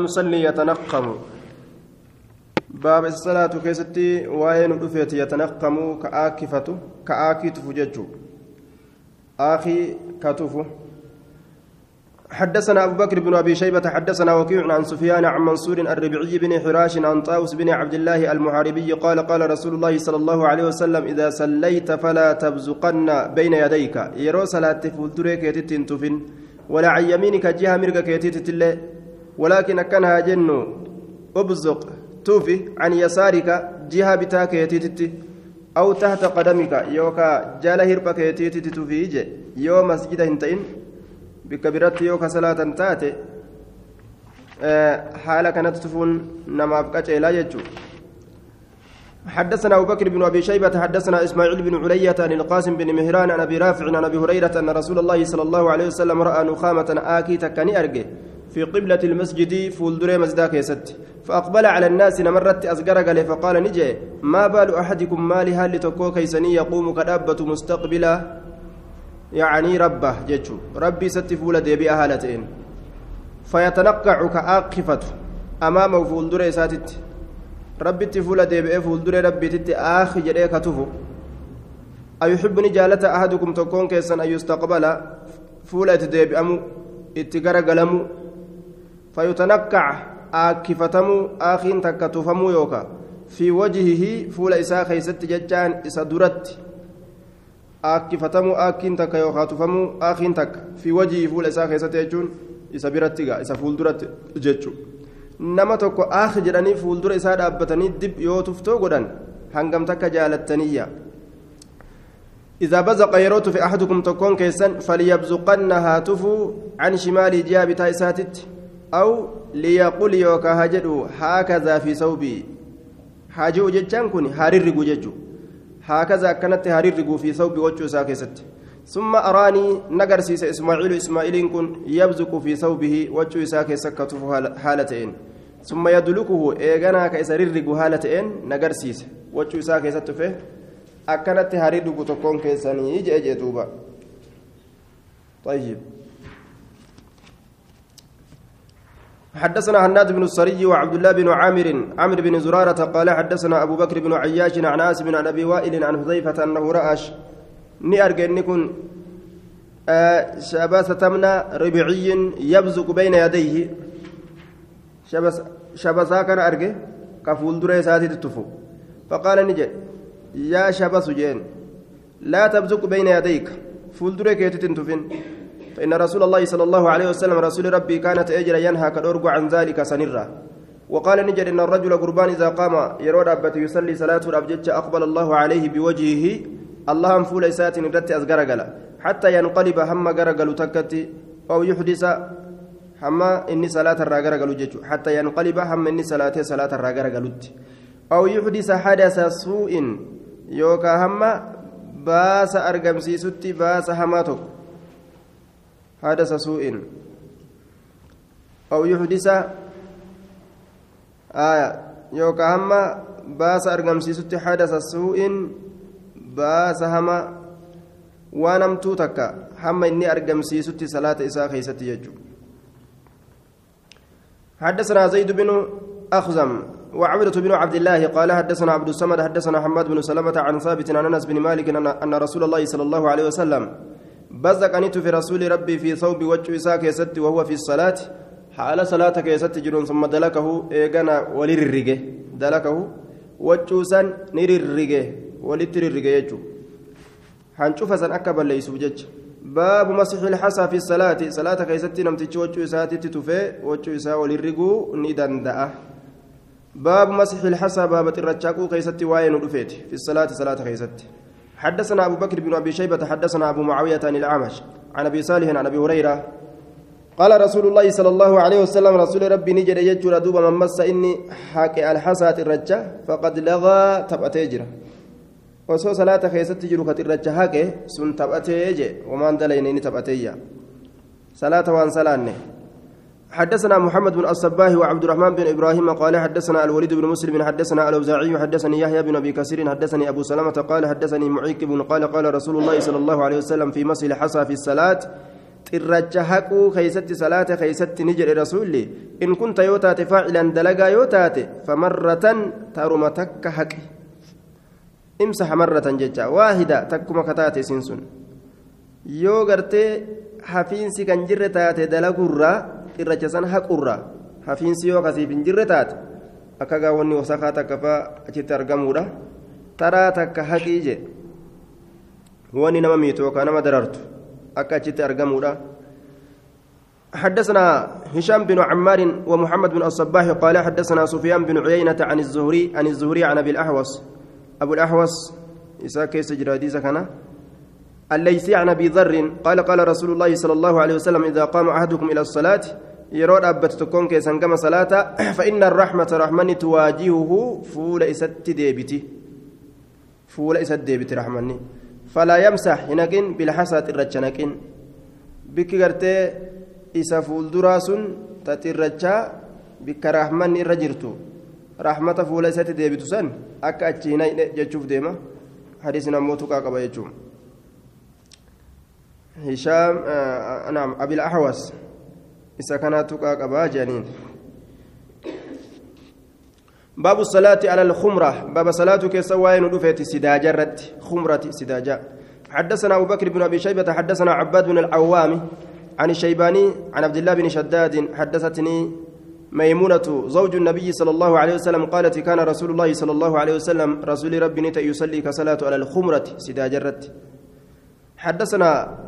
المصلي يتنقم. باب الصلاة كيستي وين دفيت يتنقم كآكفة كآكتف ججو. آخي كتف. حدثنا أبو بكر بن أبي شيبة حدثنا وكيع عن سفيان عن منصور الربيعي بن حراش عن طاوس بن عبد الله المحاربي قال قال رسول الله صلى الله عليه وسلم إذا صليت فلا تبزقن بين يديك. يرو صلاة فولدريك يتتنتفن ولا عن يمينك جهة مرقك يتتتلي ولكن أكنها جنو أبزق توفي عن يسارك جهة بتاك يتيتي أو تحت قدمك يوكا جال هربك يتيتي توفي يو مسجد هنتين بكبرت يوكا صلاة تاتي حالة كانت تفون نما بقاش لا يجو. حدثنا أبو بكر بن أبي شيبة حدثنا إسماعيل بن علية عن القاسم بن مهران عن أبي رافع عن أبي هريرة أن رسول الله صلى الله عليه وسلم رأى نخامة آكي تكني أرجه في قبلة المسجد فولدري مزداك يسد فأقبل على الناس نمرت أزقر قال فقال نجي ما بال أحدكم مالها لتكو كيسني يقوم كدابة مستقبلة؟ يعني ربه جتشو ربي ست فول ديبي أهالتين. فيتنقع كآقفة أمامه فولدري ساتت. ربي تفول ديبي فولدري ربي تت آخي جريك تفو أيحبني جالة أحدكم تكون كيسن أن يستقبل؟ فولة ديبي أمو اتقر قلمو فيتنقع آكفتمو آخين تكتفمو يوكا. في وجهه فول إساء خيست ججان إسا درت. آكفتمو آكين تك يوكا تفمو آخين تك. في وجهه فول إساء خيست ججون إسا برتقا إسا فول درت ججو. nama tokko aakhi jedhanii fuuldura isaa dhaabbatanii dib yoo tuftoo godhan hangam takka jaalattaniyya إذا بزق يروت في أحدكم تكون كيسا فليبزقن هاتفوا عن شمال جاب تايساتت أو ليقول يوكا هجدو هكذا في ثوبي حاجو جتشان كوني هاريرقو ججو. هكذا كانت هاريرقو في ثوبي وجو ساكست ثم أراني نقرسيس إسماعيل إسماعيل كن يبزق في ثوبه وجو ساكي سكته حالتين. ثم يدلكه إيغانا كيسريرقو حالتين نقرسيس وجو ساكي ستفه أكنت هاريرقو تكون كيساني جي جي دوبا طيب. حدثنا هناد بن السري وعبد الله بن عامر عامر بن زرارة قال حدثنا أبو بكر بن عياش عن عاصم عن أبي وائل عن حذيفة أنه رأش. ني أرجن كن آه شباسة تمنى ربيعي يبزق بين يديه. شبس شبسا كان أرجع. كفول دري ساتي تتفو. فقال نجي يا شبس جين لا تبزق بين يديك. فول دري كيتي تنتفين فإن رسول الله صلى الله عليه وسلم رسول ربي كانت أجر ينهى كدورج عن ذلك سنرة. وقال نجد إن الرجل قربان إذا قام يرود أبت يصلي صلاة الأبجد أقبل الله عليه بوجهه. اللهم فول إسات ندت أزقرقل. حتى ينقلب هم قرقل تكتي أو يحدث هم إني صلاة الراقرقل ججو حتى ينقلب هم إني صلاة صلاة الراقرقل أو يحدث حدث سوء يوكا هم باس أرقم سيستي باس هماتو حدث سوء. أو يحدث آية. يوكا هما باس أرقم سيست حدث سوء. باس هما تكا. هما إني أرقم سيست صلاة إساء خيست يجو. حدثنا زيد بن أخزم وعبدة بن عبد الله قال حدثنا عبد الصمد حدثنا حماد بن سلمة عن ثابت عن أنس بن مالك أن رسول الله صلى الله عليه وسلم بزقنيت في رسول ربي في ثوب وجه إساء كيست وهو في الصلاة. حال صلاة كيست جرون ثم دلكه إيغانا ولررقه دلكه وجه سن نررقه ولتررقه يجو. حنشوف سن أكبر ليس بجج. باب مسح الحصى في الصلاة. صلاة كيست نمتج وجه إساء تتفي وجه إساء ولرقه ندندأه باب مسح الحصى باب ترچاكو كيست رفيت في الصلاة صلاة كيست حدثنا أبو بكر بن أبي شيبة حدثنا أبو معاوية عن الأعمش عن أبي صالح عن أبي هريرة قال رسول الله صلى الله عليه وسلم رسول ربي نجد يجر دوب من مس إني حاكي الحسات الرجة فقد لغى تبأتيجر وسو صلاة خيست تجر كترجة حاكي سن تبأتيجي وما اندلين تبأتيجي صلاة وان صلاة حدثنا محمد بن الصباه وعبد الرحمن بن إبراهيم قال حدثنا الوليد بن مسلم حدثنا الاوزاعي حدثني يحيى بن ابي كثير حدثني ابو سلمه قال حدثني معيك بن قال قال رسول الله صلى الله عليه وسلم في مسح الحصى في الصلاه jedhe rasuulli in kunta yoo taate faacilan dalagaa yoo taate famarratan taruma takka haqe imsaha marratan jecha waahida takkuma kataate isin sun yoo gartee hafiinsi kan jirre taate dalagurraa xirracha san haqurraa hafiinsi yoo kasiif hin jirre taate akka gaawwanni wasakaa takka faa achitti argamuudha taraa takka haqii je wanni nama miitu yookaan nama darartu akka achitti argamuudha حدثنا هشام بن عمار ومحمد بن الصباح قال حدثنا سفيان بن عيينة عن الزهري عن الزهري عن أبي الأحوص أبو الأحوص إساء كيس سكنه الليثي عن أبي ذر قال قال رسول الله صلى الله عليه وسلم إذا قام أحدكم إلى الصلاة yeroo dhaabbatu tokkoon keessan gama salaata fa'inna rahmata rahmanni tuwaajihuhu fuula isatti deebiti. Fuula isatti deebiti rahmanni. Falaa yamsax hin haqin bilhasaa xirracha naqin. Bikki gartee isa fuulduraa sun ta xirrachaa bikka rahmanni irra jirtu. Rahmata fuula isatti deebitu san akka achi hin hayne jechuuf deema. Hadiisin ammoo tuqaa qaba jechuun. Hishaam naam abil ahwas. الأحوص إذا كانت كاكبا جانين باب الصلاة على الخمرة باب صلاة كسوين ودفت سداجة خمرة سداجة حدثنا أبو بكر بن أبي شيبة حدثنا عباد بن العوام عن الشيباني عن عبد الله بن شداد حدثتني ميمونة زوج النبي صلى الله عليه وسلم قالت كان رسول الله صلى الله عليه وسلم رسول ربي نتا يصلي كصلاة على الخمرة سداجة حدثنا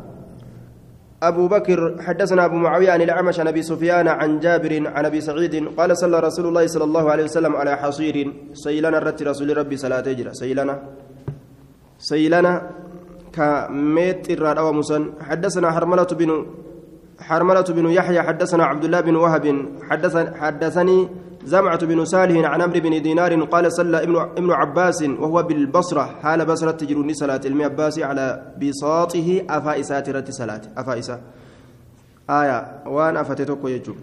أبو بكر حدثنا أبو معاوية عن الأعمش عن أبي سفيان عن جابر عن أبي سعيد قال صلى رسول الله صلى الله عليه وسلم على حصير. سيلنا الرت رسول ربي صلاة جرى. سيلنا. سيلنا كميت الراد ومسن حدثنا حرملة بن حرملة بن يحيى. حدثنا عبد الله بن وهب. حدثني زمعة بن صالح عن عمرو بن دينار قال صلى ابن ابن عباس وهو بالبصرة حال بصرة تجروني صلاة المي عباس على بساطه أفائسات رت صلاة أفائسة. آية. وأن أفتتك يجو.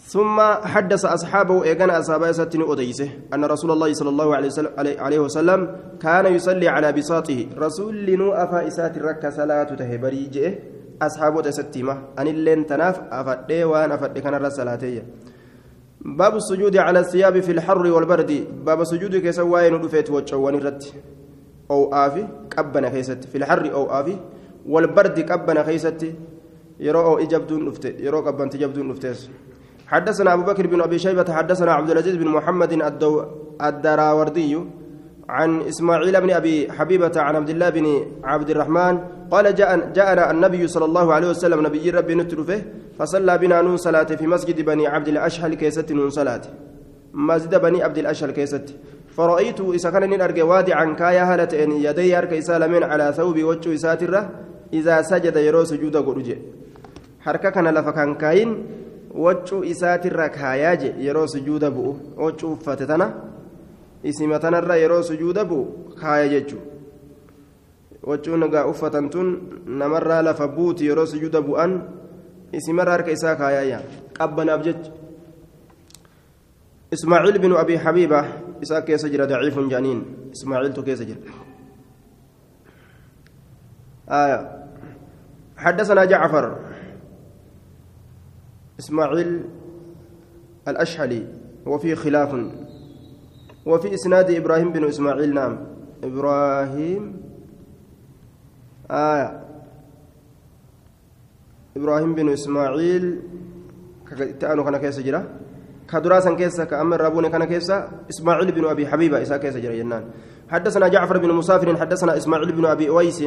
ثم حدث أصحابه إيقان أصحابه ستني أديسه أن رسول الله صلى الله عليه وسلم, كان يصلي على بساطه. رسول لنو أفائسات رك صلاة تهبري جئه؟ أصحابه ستيمة أن اللين تناف أفدي وأن أفدي كان الرسالاتي باب السجود على الثياب في الحر والبرد. باب سجود كسواين ودفيت وجوان الرد أو آفي كبنا خيست في الحر أو آفي والبرد كبنا خيست يرو أو إجابدون نفته يرو كبن تجابدون نفتيس حدثنا أبو بكر بن أبي شيبة. حدثنا عبد العزيز بن محمد الدو الدراوردي. عن إسماعيل بن أبي حبيبة عن عبد الله بن عبد الرحمن قال جاء جاءنا النبي صلى الله عليه وسلم نبي ربي نترفه فصلى بنا نون صلاة في مسجد بني عبد الأشهل كيست نون صلاة. مسجد بني عبد الأشهل كيست. فرأيت إذا كان أرجع وادعا كايا هالة إن يدي أرك إسالمين على ثوب وجه إساترة إذا سجد يرو سجود قرجة. حركة كان لفكان كاين وجه إساترة كاياج يرو سجود بؤ وجه فتتنا isima tanarra yeroo sujuuda bu'u kaaya jechuun waccuun nagaa uffatan tun namarraa lafa buuti yeroo sujuuda bu'an isimarra harka isaa kaayaayya qabbanaaf jecha أبي حبيبة إساء كيس جرى ضعيف جانين إسماعيل تو كيس جرى آية حدثنا جعفر إسماعيل الأشحلي وفي خلاف وفي إسناد إبراهيم بن إسماعيل نعم. إبراهيم آية. إبراهيم بن إسماعيل تأنو كان كيس جرا كدراسا كيسا كأمر رابون كان كيسا إسماعيل بن أبي حبيبة إسا كيس جرا ينان حدثنا جعفر بن مسافر حدثنا إسماعيل بن أبي أويس.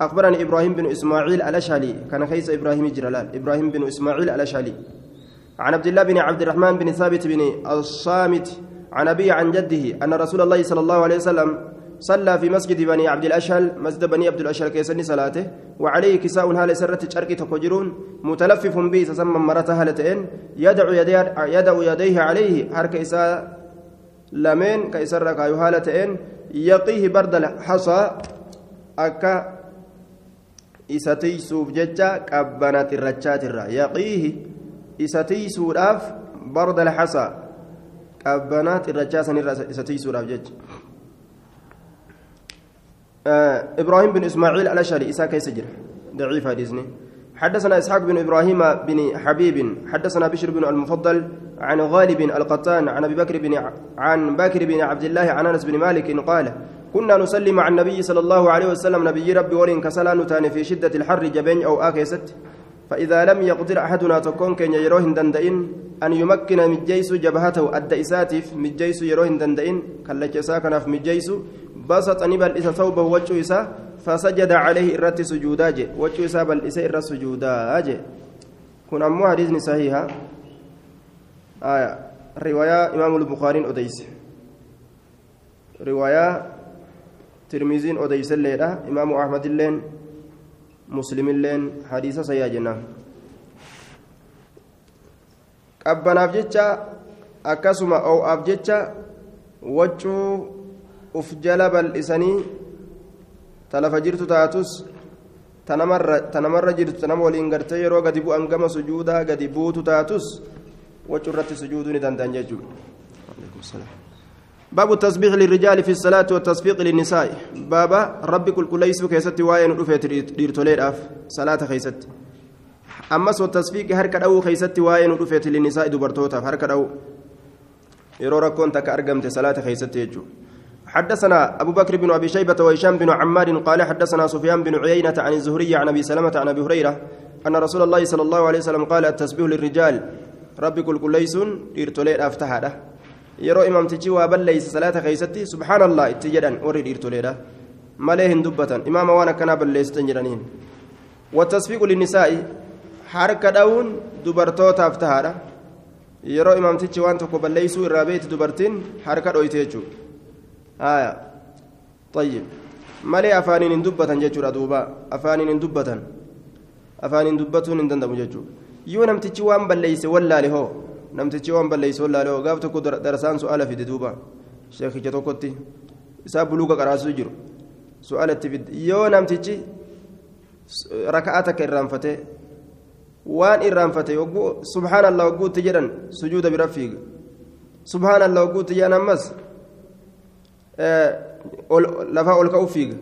أخبرني إبراهيم بن إسماعيل الأشهلي كان كيس إبراهيم جرلال إبراهيم بن إسماعيل الأشهلي عن عبد الله بن عبد الرحمن بن ثابت بن الصامت عن أبي عن جده أن رسول الله صلى الله عليه وسلم صلى في مسجد بني عبد الأشهل مسجد بني عبد الأشهل كيسني صلاته وعليه كساء هال سرة شركي تقجرون متلفف به تسمى مرة هالتين يدعو يديه, يدعو يديه عليه حرك إساء لمن كيسر كايو هالتين يقيه برد الحصى أكا إساتيسوف ججا كبنات الرجات الرا يقيه إساتيسوف برد الحصى. Qabbanaa xirrachaa sanirraa isa tiisuudhaaf jecha. إبراهيم بن إسماعيل الأشعري إسا كيس جرى ضعيف حديثني حدثنا إسحاق بن إبراهيم بن حبيب حدثنا بشر بن المفضل عن غالب القطان عن أبي بكر بن عن بكر بن عبد الله عن أنس بن مالك قال كنا نصلي مع النبي صلى الله عليه وسلم نبي ربي ولين كسلا نتان في شدة الحر جبين أو آكيست فإذا لم يقدر أحدنا تكون كن يروهن دندئن أن يمكن مجيس جبهته أدى إساتف مجيس يروهن دندئن كاللجسا كان في مجيس بسط نبل إسا ثوبه وجه إسا فسجد عليه إرت سجودا جي وجه إسا بل إسا إرت سجودا جي. كن أمو حديث صحيحة؟ آية. رواية إمام البخاري أديس. رواية ترمذين أديس الليلة إمام أحمد اللين muslimilleen hadiisa sayyaa jennaan qabbanaaf jecha akkasuma oo'aaf jecha waccuu uf jala bal'isanii ta lafa jirtu taatus tanamarra jirtu tanama waliin gartee yeroo gadi bu'an gama sujuudaa gadi buutu taatus waccuu irratti sujuuduu ni danda'an jechuudha. باب التسبيح للرجال في الصلاة والتصفيق للنساء. بابا ربي كل كل ليس كيست واين رفيت ديرتوليد أف صلاة خيست. أمس والتصفيق هركا أو خيست واين رفيت للنساء دبرتوتا هركا أو يرو ركون تك صلاة خيست يجو. حدثنا أبو بكر بن أبي شيبة وهشام بن عمار قال حدثنا سفيان بن عيينة عن الزهري عن أبي سلمة عن أبي هريرة أن رسول الله صلى الله عليه وسلم قال التسبيح للرجال ربي كل كل ليس ديرتوليد أفتحها yeroo imaamtichi waa balleeyse salaata keeysatti subhaanallah itti jedhan warri dhiirtoleedha malee hin dubbatan imaama waan akkanaa balleessitan jedhaniin watasfiiqu linnisaa'i harka dha'uun dubartootaaf tahaadha yeroo imaamtichi waan tokko balleeysuu irraa beeti dubartiin harka dhoyte jechuudha haya طيب malee afaaniin hin dubbatan jechuudha duuba afaaniin hin dubbatan afaaniin dubbatuun hin danda'amu jechuudha yoo namtichi waan balleeyse wallaale hoo namtichi waan balleeyse wallaale hoo gaaf tokko darsaan su'aala fide duuba sheekicha tokkotti isaa buluuga qaraasuu jiru su'aala itti fide yoo namtichi raka'aa takka irraanfate waan irraanfate yogguu subhaanallah wagguutti jedhan sujuuda bira fiiga subhaanallah wagguutti jedhan ammas lafaa ol ka'u fiiga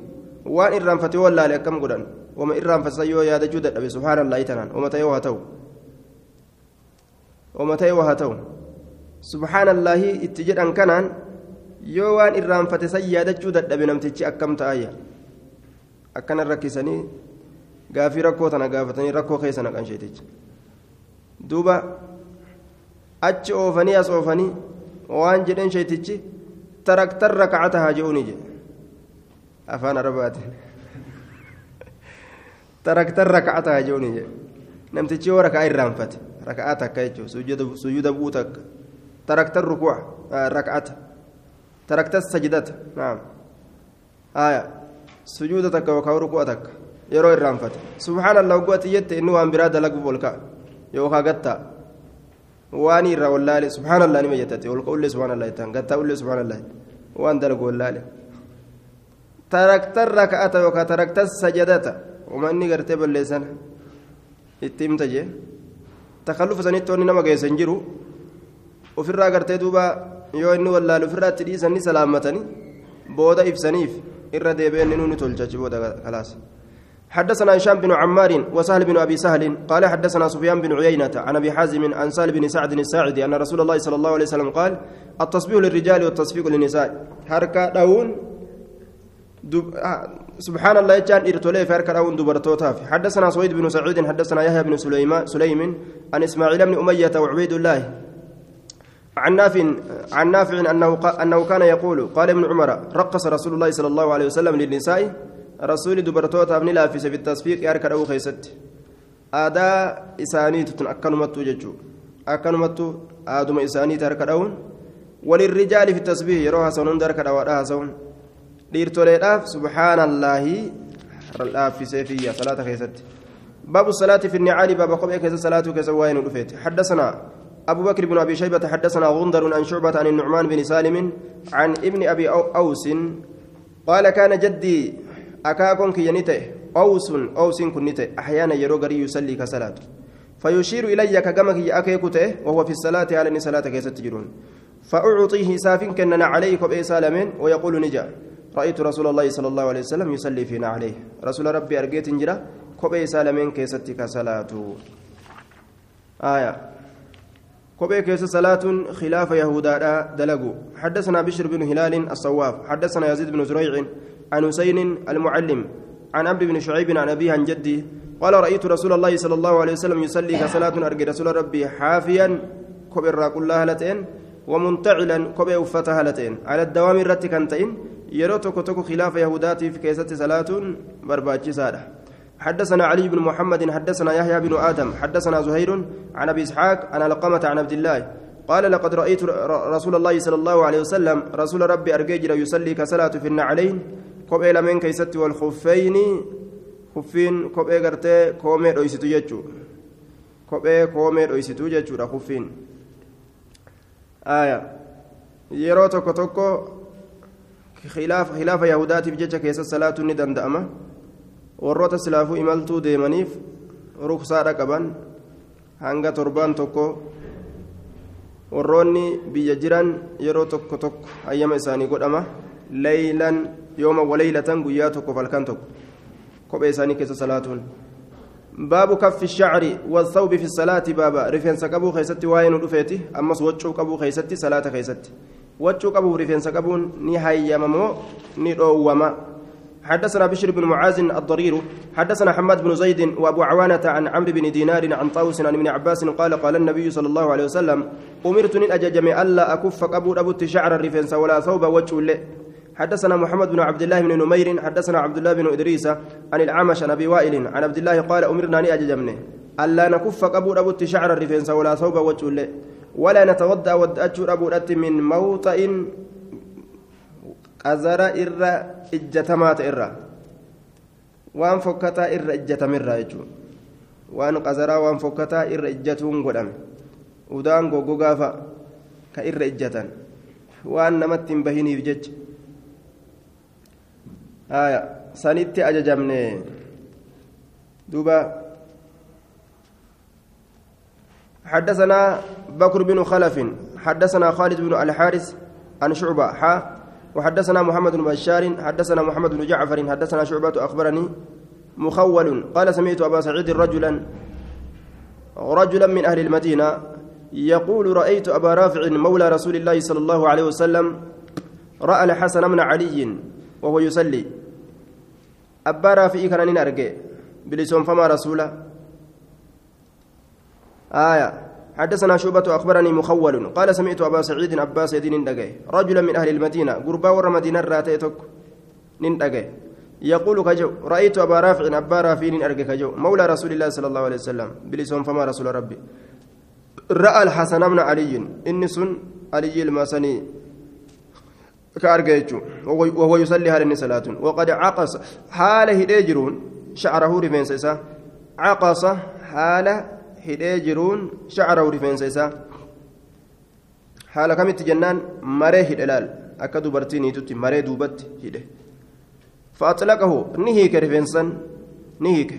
waan irraanfate wallaale akkam godhan wama irraanfasa yoo yaadachuu dadhabe subhaanallaahi tanaan wama ta'ee waa ta'u ta'ee waa ta'u subhaanallaahi itti jedhan kanaan yoo waan irraanfate san yaadachuu dadhabe namtichi akkam ta'ayya akkana rakkisanii gaafii rakkoo tana gaafatanii rakkoo keessa naqan sheetichi duuba achi oofanii as oofanii waan jedhen sheetichi taraktan rakacatahaa je'uuni jedhe afaan arabaatiin taraktan rakacatahaa je'uuni jedhe namtichi yoo raka'aa irraanfate raka'aa takka jechuudha sujuuda bu'uu takka taraktan rukuuca raka'ata taraktan sajidata naam haya sujuuda takka yookaan rukuu'a takka yeroo irraanfate subhaanallah gu'ati jette inni waan biraa dalaguuf ol ka'a yookaan gattaa waan irraa wallaale subhaanallah nima jettate ol ka'ullee subhaanallah jettan gattaa ullee subhaanallah waan dalagu wallaale taraktan raka'ata yookaan taraktan sajadata uma inni gartee balleessan itti himta jee takallufa sanitti wanni nama geessan jiru ofirraa gartee duuba yoo inni wallaale ofirraa itti dhiisanii salaammatanii booda ibsaniif irra deebi'een nuuni tolchachi booda kalaas. حدثنا هشام بن عمار وسهل بن ابي سهل قال حدثنا سفيان بن عيينه عن ابي حازم عن سهل بن سعد الساعدي ان رسول الله صلى الله عليه وسلم قال التسبيح للرجال والتصفيق للنساء harka dha'uun dub... آه. سبحان الله jechuun dhiirotaaf harka dha'uun dubartootaa حدثنا سويد بن سعيد حدثنا يحيى بن سليمان سليم عن اسماعيل بن اميه وعبيد الله عن نافع عن نافع انه انه كان يقول قال ابن عمر رقص رسول الله صلى الله عليه وسلم للنساء dubartootaaf ni laaffise bitasfiiqi harka dha'uu keessatti aadaa isaaniitu tun akkanumattuu jechuudha akkanumattuu aaduma isaaniiti harka dha'uun walirrijaali fi tasbiih yeroo haasawun hunda harka dhawaadha haasawun dhiirtoleedhaaf subhaanallaahi laaffisee fiyya salaata keessatti. باب الصلاة في النعال باب قبل كذا صلاة كذا وين رفيت حدثنا أبو بكر بن أبي شيبة حدثنا غندر عن شعبة عن النعمان بن سالم عن ابن أبي أوس قال كان جدي أكاكون كي ينتهي أوس أوس كن نتهي أحيانا يروغري يصلي كصلاة فيشير إلي كجمك أكيكته وهو في الصلاة على صلاة كيست تجرون فأعطيه سافن كننا عليه كبئ سالمين ويقول نجا رأيت رسول الله صلى الله عليه وسلم يصلي في نعليه rasuula rabbii kophee isaa lameen keessatti ka salaatu آية. kophee keessa salaatuu خلاف يهودا دلقوا حدثنا بشر بن هلال الصواف. حدثنا يزيد بن زريع عن حسين المعلم عن عمرو بن شعيب عن أبيه عن جدي قال رأيت رسول الله صلى الله عليه وسلم يصلي ka salaatu arge rasuula rabbii حافيا kophee malee haala inni ومنتعلا كوبي وفتها لتين على الدوام الرتي كنتين يرو توكو توكو خلاف يهوداتي في كيسة صلاة برباجي سادة حدثنا علي بن محمد حدثنا يحيى بن آدم حدثنا زهير عن أبي إسحاق عن القمة عن عبد الله. قال لقد رأيت رسول الله صلى الله عليه وسلم رسول ربي أرجيجر يصلي كصلاة في النعلين كيست والخفين خفين كوبي غرتي كومي رويستو جتشو كوبي كومي رويستو جتشو خفين. آية. يرو توكو توكو خلاف خلاف يهوداتي بجتش كيس الصلاة ندندأمة warroota silaafuu imaltuu deemaniif ruksaadha qaban hanga torbaan tokko warroonni biyya jiran yeroo tokko tokko hayyama isaanii godhama leeylan yooma waleeylatan guyyaa tokkoof halkan tokko kophee isaanii keessa salaatuun baabu kaffi shacri والثوب في الصلاة بابا رفين سكبو خيستي واين رفيتي أمس وجو كبو خيستي صلاة خيستي وجو كبو رفين سكبون ني هيممو ني دوما حدثنا بشر بن معاذ الضرير حدثنا حماد بن زيد وأبو عوانة عن عمرو بن دينار عن طاووس عن ابن عباس قال قال النبي صلى الله عليه وسلم أمرت أن أججم ألا أكف قبول أبو شعر الرفنس ولا ثوب وجه حدثنا محمد بن عبد الله بن نمير حدثنا عبد الله بن إدريس عن العمش عن أبي وائل عن عبد الله قال أمرنا أن أججمني ألا نكف قبول أبو شعر الرفنس ولا ثوب وجه ولا نتودع ودأت أبو من موطئ ijjatamaa ta'e irra waan fokkataa irra ijjatamirraa jechuudha waan qazaraa waan fokkataa irra ijjatuun godhame udaan goggogaafa ka irra ijjatan waan namatti hin bahiniif jecha sanitti ajajamne duuba حدثنا بكر بن خلف حدثنا خالد بن الحارث عن شعبة حا وحدثنا محمد بن بشار حدثنا محمد بن جعفر حدثنا شعبة أخبرني مخول قال سمعت أبا سعيد رجلا رجلا من أهل المدينة يقول رأيت أبا رافع مولى رسول الله صلى الله عليه وسلم رأى الحسن بن علي وهو يصلي. أبا رافع كان نرجع بلسون فما رسوله. آية. حدثنا شعبة أخبرني مخول. قال سمعت أبا سعيد أبا سعيد نندقي رجلا من أهل المدينة قربا ور مدينة راتيتك نندقي يقول كجو رأيت أبا رافع أبا رافع أرجع كجو. مولى رسول الله صلى الله عليه وسلم. بلسون فما رسول ربي. رأى الحسن بن علي. إني سن علي الماسني كأرجع وهو يصلي هذه صلاة وقد عقص حال هديجرون شعره رفنسسا عقص حال hidhee jiruun shacarahu rifeensa isaa haala kamitti jennaan maree hidhe laal akka dubartiin hiitutti maree duubatti hidhe faaxlaqahu ni hiike rifeensan ni hiike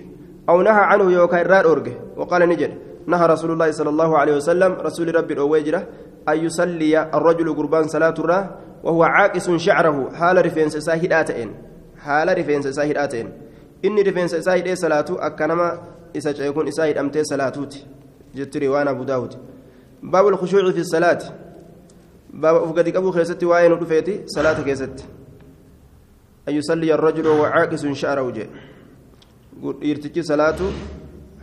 aw naha canhu yookaa irraa dhoorge waqaala ni jedhe naha rasuulu llaahi sala allahu alehi wasalam rasuuli rabbi dhoowwee jira an yusalliya arrajulu gurbaan salaaturraa wahuwa caaqisun shacrahu haala rifeensa isaa hidhaa ta'een haala rifeensa isaa riwaan abu daawud baabu lkhushuuci fi salaati baaba uf gadi qabuu keessatti waa'ee nu dhufeeti salaata keessatti an yusalliya arrajulu wa caaqisun sha'rahu jee dhiirtichi salaatu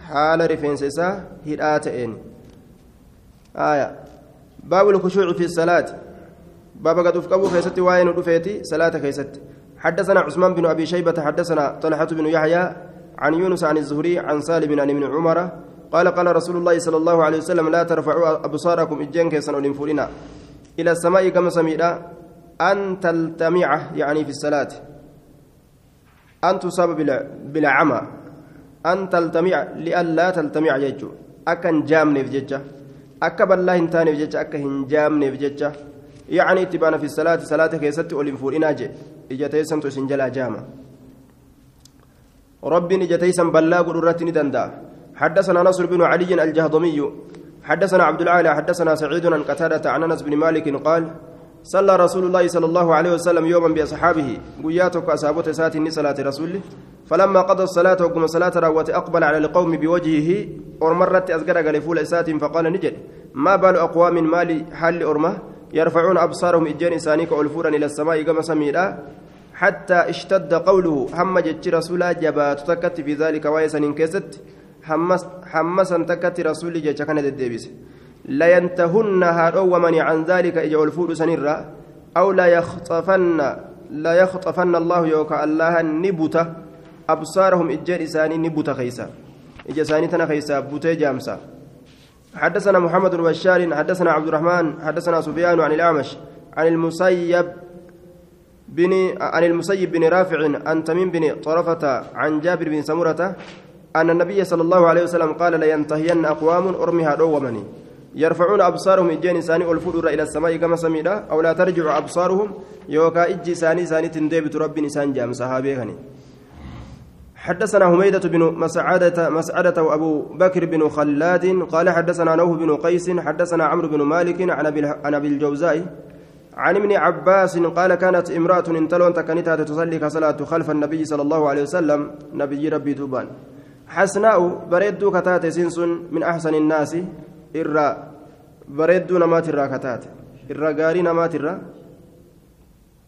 haala rifeensa isaa hidhaa ta'een aya baabu lkhushuuci fi salaati baaba gad uf qabuu keessatti waa'ee nu dhufeeti salaata keessatti حدثنا عثمان بن ابي شيبه حدثنا طلحه بن يحيى عن يونس عن الزهري عن سالم عن ابن عمر قال قال رسول الله صلى الله عليه وسلم لا ترفعوا أبصاركم إجين كيسن ولنفولنا إلى السماء كما سمينا. أن تلتمع يعني في الصلاة. أن تصاب بالعمى. أن تلتمع لئلا تلتمع يجو أكن جامني في ججة أكا بالله انتاني في أكا هنجامني في ججة يعني اتبانا في الصلاة. صلاة كيست ولنفولنا جي. إجتيسن تسنجلا جامع ربي نجتيسا بلاغ قدرتني دندا حدثنا نصر بن علي الجهضمي. حدثنا عبد العالى حدثنا سعيد عن قتادة عن أنس بن مالك قال صلى رسول الله صلى الله عليه وسلم يوما بأصحابه قياتك أصابته ساتني صلاة رسوله فلما قضى الصلاة وقم صلاة روت أقبل على القوم بوجهه ومرت أزقر قال فول إسات فقال نجد. ما بال أقوام مالي حال أرمه؟ يرفعون أبصارهم إجان إسانيك ألفورا إلى السماء كما سميرا حتى اشتد قوله هم جت رسولا جبات تكت في ذلك ويسن كست حمسا تكت رسول جت كان الدبيس لا ينتهن هارو ومن عن ذلك إجا الفور سنرا أو لا يخطفن لا يخطفن الله يوكا الله نبته أبصارهم إجان إساني نبوت خيسا. إجا إساني تنا خيسا بوتي جامسا. حدثنا محمد بن بشار حدثنا عبد الرحمن حدثنا سفيان عن الأعمش عن المسيب بن عن المسيب بن رافع عن تميم بن طرفة عن جابر بن سمرة أن النبي صلى الله عليه وسلم قال لينتهين أقوام أرمها دومني يرفعون أبصارهم إجين ساني الفدر إلى السماء كما سميدا أو لا ترجع أبصارهم يوكا إجي ساني ساني تندبت رب نسان جام صحابي حدثنا هميدة بن مسعدة مسعدة وأبو بكر بن خلاد قال حدثنا نوه بن قيس حدثنا عمرو بن مالك عن أبي الجوزاء عن ابن عباس قال كانت امرأة انتلون تكنتها تصلي كصلاة خلف النبي صلى الله عليه وسلم. نبي ربي توبان. حسناء بريد كتات سنس من أحسن الناس. إرى بريد نمات الرا كتات. إرى قاري نمات الرا.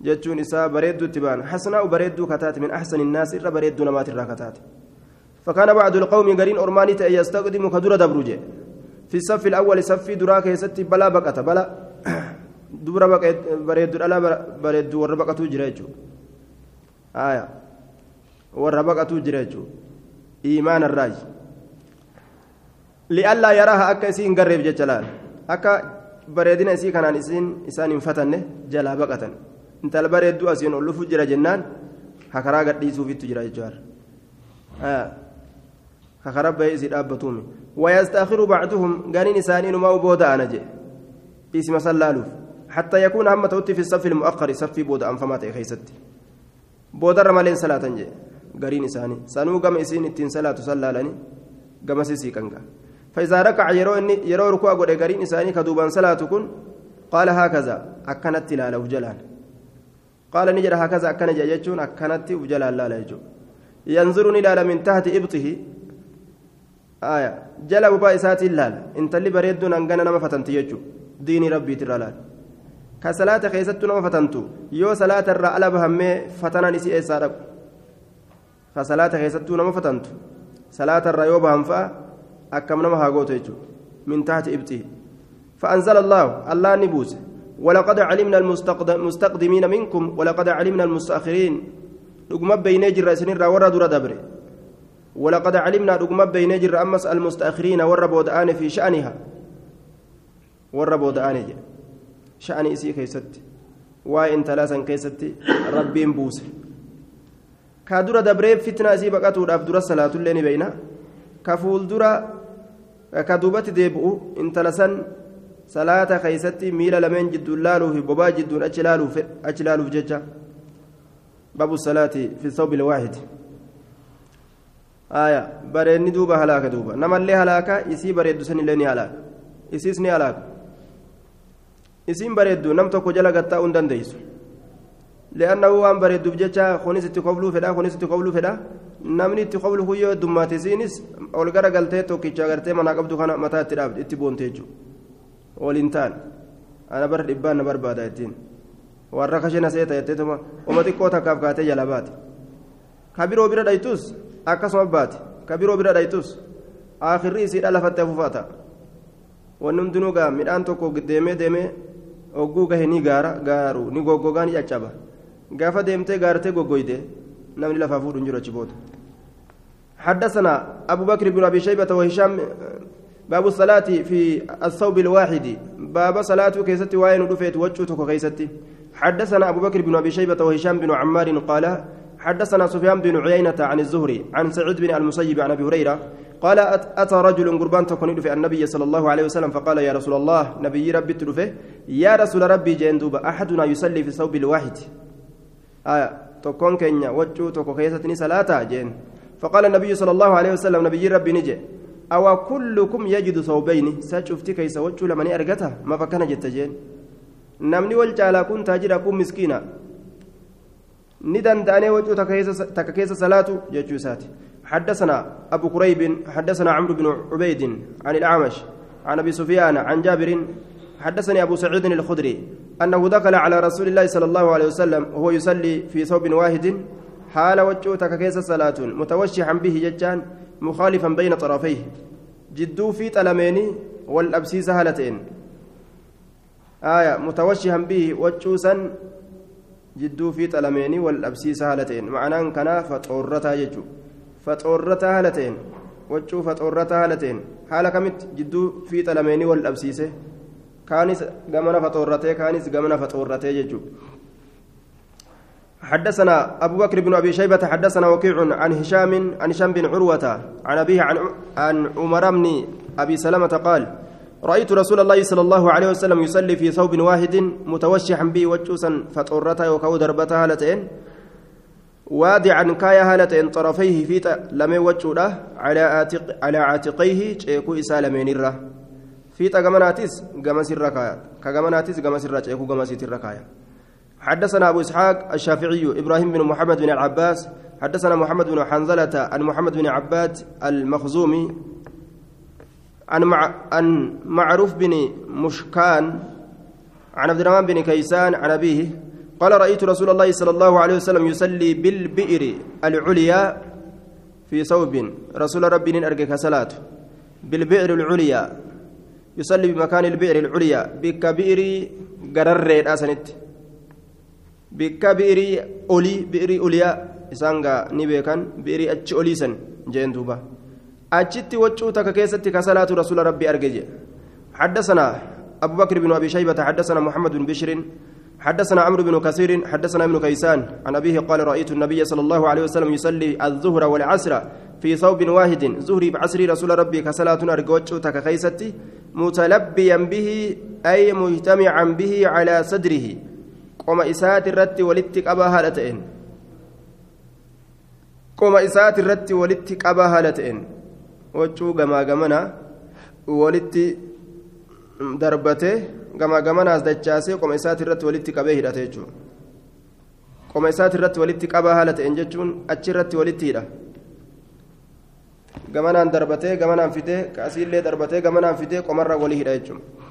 jechuun isaa bareedduutti baan hasnaa'u bareedduu kataate min axsani innaasi irra bareedduu namaati irraa kataate فكان بعض القوم قرين أرماني يستقدم كدور دبروجة. في الصف الأول صفي دراك يستي بلا بقة بلا. dubra bareeddu dhala bareeddu warra baqatuu jira jechuudha. Warra baqatuu jira jechuudha. Imaana raaji li'allaa yaraaha akka isii hin garreef jecha laal. Akka bareedina isii kanaan isiin isaan hin fatanne jalaa baqatan. Intala bareedduu asiin ol dhufuu jira jennaan hakaraa gadhiisuufittu jira jechuudha hakaraa bahee isii dhaabbatuumi wayastaakiru bacduhum ganiin isaanii numaa booda'ana jedhe. Isima sallaaluuf. حتى يكون هم توتي في الصف المؤخر صفي بودا أم فما تيخيستي بودا رمالين صلاة جي. قالين إساني. سانو قم إسين التين صلاة سلالني قم سيسي كنغا. فإذا ركع يرو إني يرو ركوع قد قالين إساني كدوبان صلاة كن قال هكذا. أكنت تلالة وجلال قال نجد هكذا أكن جايتشون أكنت وجلال لا لا ينظرني لا من تحت إبطه. آية. جل وبا إساتي اللال. إنت اللي بريد أنقنا نما فتنت يجو ديني ربي ترى كصلاة خيست نما فتنتو يو صلاة الرا ألا بهمي فتنا نسي إسارك كصلاة خيست نما فتنتو صلاة الرا يو بهم فا أكم نما هاغوتو يجو من تحت إبطه فأنزل الله الله نبوس ولقد علمنا المستقدمين منكم ولقد علمنا المستأخرين رقم بين جر سنين ورا دور دبر ولقد علمنا رقم بين جر أمس المستأخرين ورا بودآن في شأنها ورا بودآن شأن إسي كيست وإن ثلاثا كيست ربي بوس كادورا دبري فتنة إسي بقاتو دور الصلاة اللين بينا كفول دورا كدوبت ديبؤ إن ثلاثا salaata keeysatti miila lameen jidduun laaluufi bobaa jidduun achi laaluuf jecha babu salaati fi thawbi lwaahidi aya bareedni duuba halaaka duuba namallee halaaka isii bareeddu sanillee ni halaaka isiis ni halaaka isiin bareeddu nam tokko jala gattaa'uu hin dandeeysu li'annahu waan bareedduuf jecha kunis itti kobluu fedha kunis itti kobluu fedha. Namni itti koblu kuyyoo heddummaate isiinis ol gara galtee tokkicha agartee manaa qabdu kana mataa itti dhaabde itti boonte jechuudha waliin ta'an ana bara dhibbaan na barbaada ittiin. Warra kashena seeta jetteetuma uma xiqqoo takkaaf kaatee jala baate. Ka biroo bira dhaytus akkasuma baate. Ka biroo bira dhaytus aakirri isiidha lafatte afuufata wanni hundinuu gaa midhaan tokko deemee deemee ogguu gahe ni gaara gaaru ni goggogaa ni caccaba. Gaafa deemtee gaartee goggoyde namni lafaa fuudhu hin jiru achi booda حدثنا أبو بكر بن أبي شيبة وهشام باب الصلاة في الثوب الواحد باب صلاة كيست وين رفيت وجهتك كيستي حدثنا أبو بكر بن أبي شيبة وهشام بن عمار قال حدثنا سفيان بن عيينة عن الزهري عن سعيد بن المسيب عن أبي هريرة قال أتى رجل قربان تكون في النبي صلى الله عليه وسلم فقال يا رسول الله نبي ربي تلفه يا رسول ربي جندوب أحدنا يصلي في الثوب الواحد. آية تكون كينيا وجهه تكو كيستني صلاة جين فقال النبي صلى الله عليه وسلم نبي ربي نجي أو كلكم يجد ثوبين؟ سأشوفتي كيس وجه لمن أرجته؟ ما فكان namni wal caalaa kun taajira kun miskiina ni danda'anii wacuu takka keessa salaatu jechuu حدثنا أبو كريب حدثنا عمرو بن عبيد عن الأعمش عن أبي سفيان عن جابر حدثني أبو سعيد الخدري أنه دخل على رسول الله صلى الله عليه وسلم وهو يصلي في ثوب واحد حال وجهتك كيس صلاة متوشحا به ججان مخالفا بين طرفيه جدو في تلميني والأبسيس هالتين آية متوشحا به وجوسا جدو في تلميني والأبسيس هالتين معناه كان فطورتها يجو فطورتها هالتين وجو فطورتها هالتين حال كمت جدو في تلميني والأبسيس كانس جمنا فطورته كانس جمنا فطورته يجو حدثنا أبو بكر بن أبي شيبة حدثنا وكيع عن هشام عن هشام بن عروة عن أبيه عن عمر بن أبي سلمة قال رأيت رسول الله صلى الله عليه وسلم يصلي في ثوب واحد متوشحا به وجوسا فطرته وكو دربته هالتين وادعا كايا هالتين طرفيه في لم وجوده على عاتق على عاتقيه شيكو إسالمين الره في تجمناتيس جمس الركايا كجمناتيس جمس الركايا شيكو الركايا حدثنا أبو إسحاق الشافعي إبراهيم بن محمد بن العباس حدثنا محمد بن حنظلة عن محمد بن عباد المخزومي عن مع عن معروف بن مشكان عن عبد الرحمن بن كيسان عن أبيه قال رأيت رسول الله صلى الله عليه وسلم يصلي بالبئر العليا في ثوب. رسول ربي أرجك صلاة. بالبئر العليا. يصلي بمكان البئر العليا. بكبئر قرر أسنت. bikka bi'irii olii bi'irii oliyaa isaan gaa ni beekan bi'irii achi takka keessatti kasalaatu rasuula rabbii arge je حدثنا أبو بكر بن أبي شيبة حدثنا محمد بن بشر حدثنا عمرو بن كثير حدثنا ابن كيسان عن أبيه قال رأيت النبي صلى الله عليه وسلم يصلي الظهر والعصر في ثوب واحد زهري بعصر رسول ربي كصلاة أرجوتش تكخيستي متلبيا به أي مجتمعا به على صدره qoma isaati irratti walitti qabaa haala ta'een. Qoma isaati irratti walitti qabaa waccuu gamaa gamana walitti darbatee gamaa gamanaas dachaasee qoma isaati irratti walitti qabee hidhate jechuudha qoma isaati irratti walitti qabaa haala ta'een jechuun achi irratti walitti hidha gamanaan darbatee gamanaan fidee kaasiillee darbatee gamanaan fidee qomarra walii hidha jechuudha.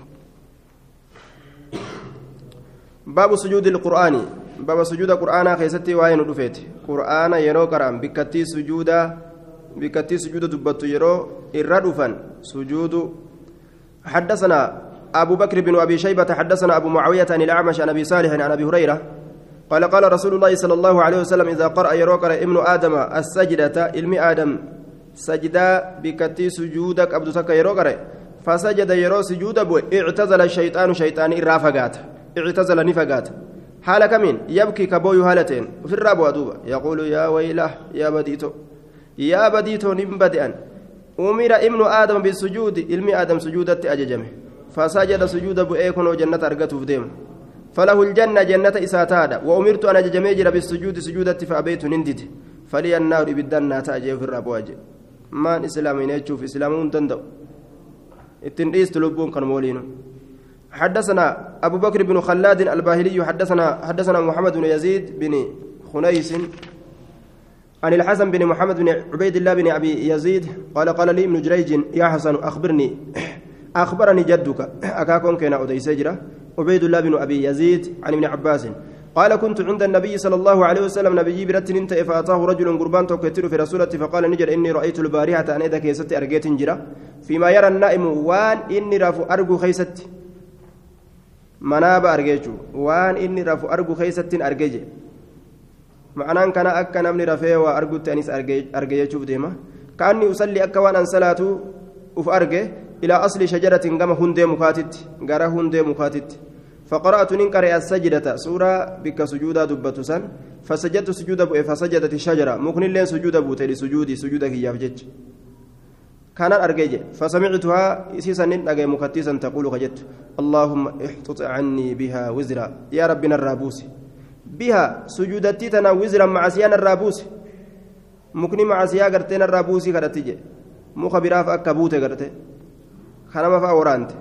باب سجود القرآن باب سجود القرآن خيستي وين دفيت قرآن قرآن بكتي سجودا بكتي سجود دبت يرو الردفا سجود حدثنا أبو بكر بن أبي شيبة حدثنا أبو معاوية عن الأعمش عن أبي صالح عن أبي هريرة قال قال رسول الله صلى الله عليه وسلم إذا قرأ يرو ابن آدم السجدة علم آدم سجدا بكتي سجودك أبدو سكا يرو فسجد يرو سجود بو اعتزل الشيطان شيطان إرافقات اعتزل نفقات حال كمين يبكي كبوي هالتين في الراب ودوبا يقول يا ويله يا بديتو يا بديتو نبدأ أمر ابن آدم بالسجود علم آدم سجودة أججمه. فسجد سجود بؤيكون وجنة أرقته في ديم. فله الجنة جنة إساتادا. وأمرت أن أججميجر بالسجود سجودة فأبيت نندد. فلي النار بالدنة تأجي في الراب واجي ما إسلامين يشوف إسلامون تندو. التنريس تلبون كان مولينو. حدثنا أبو بكر بن خلاد الباهلي حدثنا حدثنا محمد بن يزيد بن خنيس عن الحسن بن محمد بن عبيد الله بن أبي يزيد قال قال لي ابن جريج يا حسن أخبرني أخبرني جدك. أكاكم كان أدي سجرة عبيد الله بن أبي يزيد عن ابن عباس. قال كنت عند النبي صلى الله عليه وسلم نبي برت انت فأتاه رجل قربان توكتر في رسولته فقال نجر إني رأيت البارحة أن إذا كيست أرجيت جرا. فيما يرى النائم وان إني رافو أرجو خيستي manaaba arge jechuun waan inni rafu argu keessattiin akka namni rafee waa argutti anis arge jechuuf deema kaanni usalli akka waan an salaatu uf arge ilaa asli shajaratin gama hundee mukaatitti gara hundee mukaatitti فقرأت ننكر السجدة سورة بك سجودا دبة سن فسجدت سجود بؤ فسجدت الشجرة ممكن لين سجود بوت لسجودي سجودك يافجج كان أرجج فسمعتها إسيسا نجي مكتسا تقول خجت اللهم احطط عني بها وزرا يا ربنا الرابوس بها سجودتي تنا وزرا مع سيان الرابوس مكني مع سيا قرتين الرابوسي كرتيجي مخبراف أكبوت قرتي كان ما فاورانت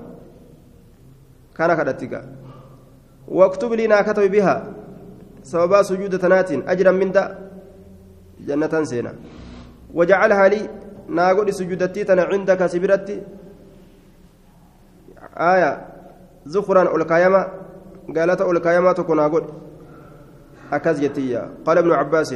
كان كرتيجا واكتب لي ناكتب بها سببا سجود تنات أجرا من دا جنة سينا وجعلها لي ناقول سجودتي تنا عندك سبرتي آية زخرا الكايما قالت الكايما تكون أقول أكاز قال ابن عباس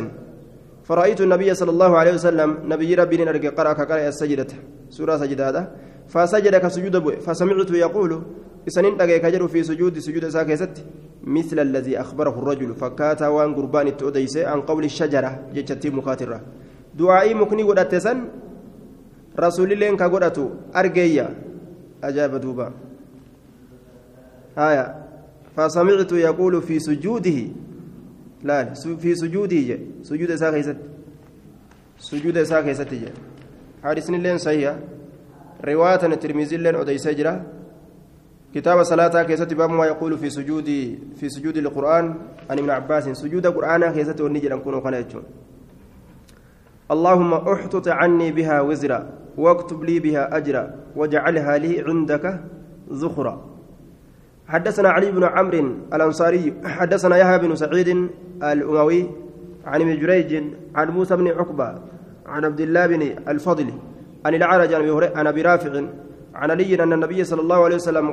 فرأيت النبي صلى الله عليه وسلم نبي ربي نرجع قرأ كقرأ السجدة. سورة سجدة فسجد كسجود فسمعت يقول إسنين دقيقة كجر في سجود سجود ساكست مثل الذي أخبره الرجل فكاتا وان قربان التؤديس عن قول الشجرة. جتشتي مكاترة دعائي مكني ودتسن رسول الله كقرأت أرجيا أجاب دوبا. آية. فسمعت يقول في سجوده لا في سجوده سجود إساء كيست سجود إساء كيست حديث لين صحيح رواية الترمذي لين أديس جرا كتاب صلاة كيست باب ما يقول في سجود في سجود القرآن عن ابن عباس سجود القرآن كيست ونجي نكون قناتهم اللهم احطط عني بها وزرا واكتب لي بها أجرا واجعلها لي عندك ذخرا حدثنا علي بن عمرو الأنصاري حدثنا يحيى بن سعيد الأموي عن ابن جريج عن موسى بن عقبة عن عبد الله بن الفضل عن العرج عن أبي رافع عن علي أن النبي صلى الله عليه وسلم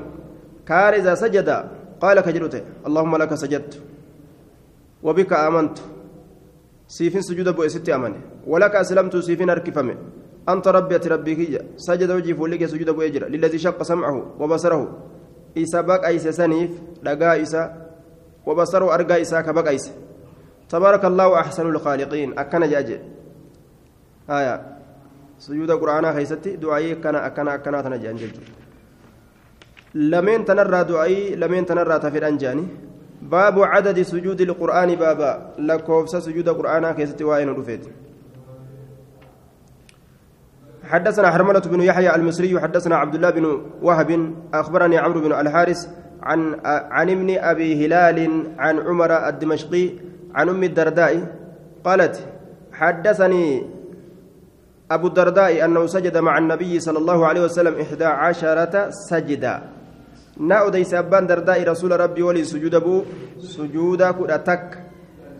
كان إذا سجد قال كجرته اللهم لك سجدت وبك آمنت. سيفين سجود أبو ستي أمني ولك أسلمت سيفين أركفمي أنت ربي ربي سجد وجهي فولك سجود أبو يجرى للذي شق سمعه وبصره. Isa baqayse saniif dhagaa isa wabasaruu argaa isaa ka baqayse lkhaaliqiin akkana jaaje haya sujuuda qur'aanaa keeysatti du'aayii akkana akkana akkanaa tana jean jechuudha lameen tanarraa du'aayii lameen tanarraa tafedhan jeani baabu cadadi sujuudi lqur'aani baaba lakkoofsa sujuuda qur'aanaa keessatti waa'ee nu dhufeeti حدثنا حرملة بن يحيى المصري حدثنا عبد الله بن وهب أخبرني عمرو بن الحارث عن عن ابن أبي هلال عن عمر الدمشقي عن أم الدرداء قالت حدثني أبو الدرداء أنه سجد مع النبي صلى الله عليه وسلم إحدى عشرة سجدا. نأودي سبان درداء رسول ربي ولي سجود أبو سجودا كرتك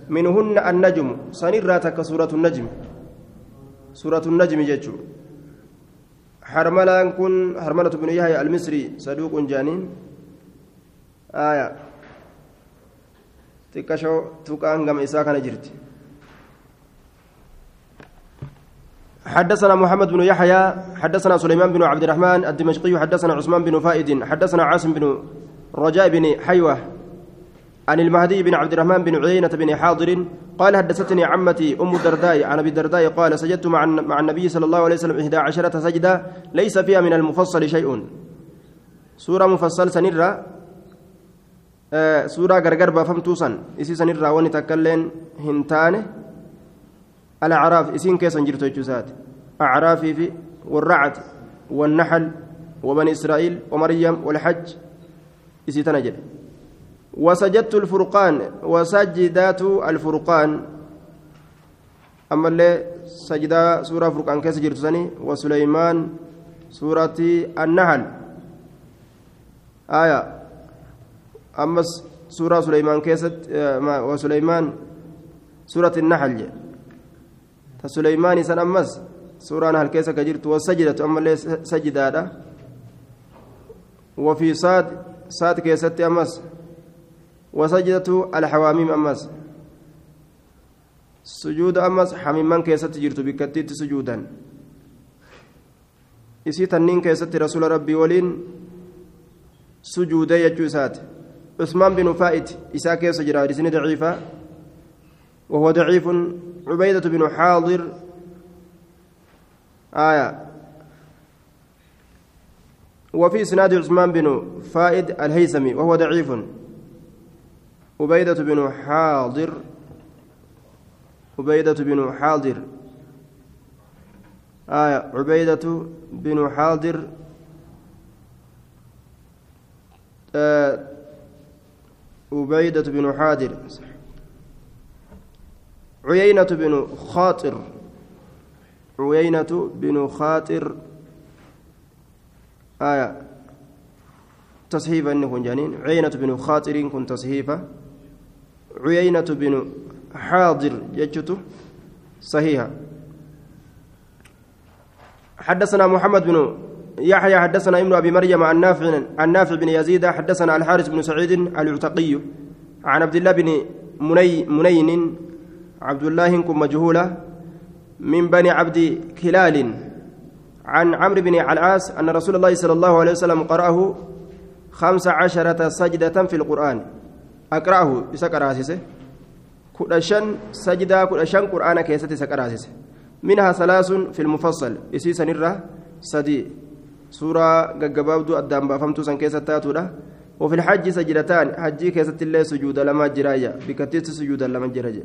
منهن النجم سنراتك سورة النجم. سورة النجم جتشو حرملان كن حرملة بن يحيى المصري صدوق جانين آية تكشو تكان قم إساء جرت حدثنا محمد بن يحيى حدثنا سليمان بن عبد الرحمن الدمشقي حدثنا عثمان بن فائد حدثنا عاصم بن رجاء بن حيوه عن المهدي بن عبد الرحمن بن عيينة بن حاضر قال حدثتني عمتي أم الدرداء عن أبي الدرداء قال سجدت مع مع النبي صلى الله عليه وسلم إحدى عشرة سجدة ليس فيها من المفصل شيء. سورة مفصل سنرة آه سورة غرغر بفهمتو سن إسي سنرة وني تكلين هنتان الأعراف إسين كيسن جرتو جزات أعرافي في والرعد والنحل وبني إسرائيل ومريم والحج إسي تنجل وسجدت الفرقان وسجدات الفرقان. أما اللي سجدة سورة فرقان كيس جرتسني وسليمان سورة النحل. آية. أما سورة سليمان كيست وسليمان سورة النحل. فسليمان سن أمس سورة نحل كيس كجرت والسجدة أما اللي سجدة وفي صاد صاد كيست أمس؟ وسجدة الحواميم أمس. سجود أمس حميمان كيست جرت بكتيت سجودا. tanniin keessatti rasuula rabbii waliin sujuudee jechuu isaati عثمان بن فائد إساء كيس جرى رسني ضعيفة. وهو ضعيف. عبيدة بن حاضر. آية. وفي إسناد عثمان بن فائد الهيثمي وهو ضعيف. عبيدة بن حاضر. عبيدة بن حاضر. آية. عبيدة بن حاضر. آه. عبيدة بن حاضر. عيينة بن خاطر. عيينة بن خاطر. آية. تصحيفة إنه كن جانين. عيينة بن خاطر كن تصحيفة عيينة بن حاضر يجته صحيحة حدثنا محمد بن يحيى حدثنا ابن أبي مريم عن نافع عن نافع بن يزيد حدثنا الحارث بن سعيد العتقي. عن عبد الله بن مني منين عبد الله كن مجهولة من بني عبد كلال. عن عمرو بن العاص أن رسول الله صلى الله عليه وسلم قرأه خمس عشرة سجدة في القرآن. أقرأه بسكراسسه كدشن سجدة كدشن قرآن كيست سكراسسه منها ثلاث في المفصل إسيسا نرى سدي سورة قبابدو أدام بافمتو سن كيست تاتودا وفي الحج سجدتان حجي كيست الله سجود لما جرايا بكتيت سجود لما جرايا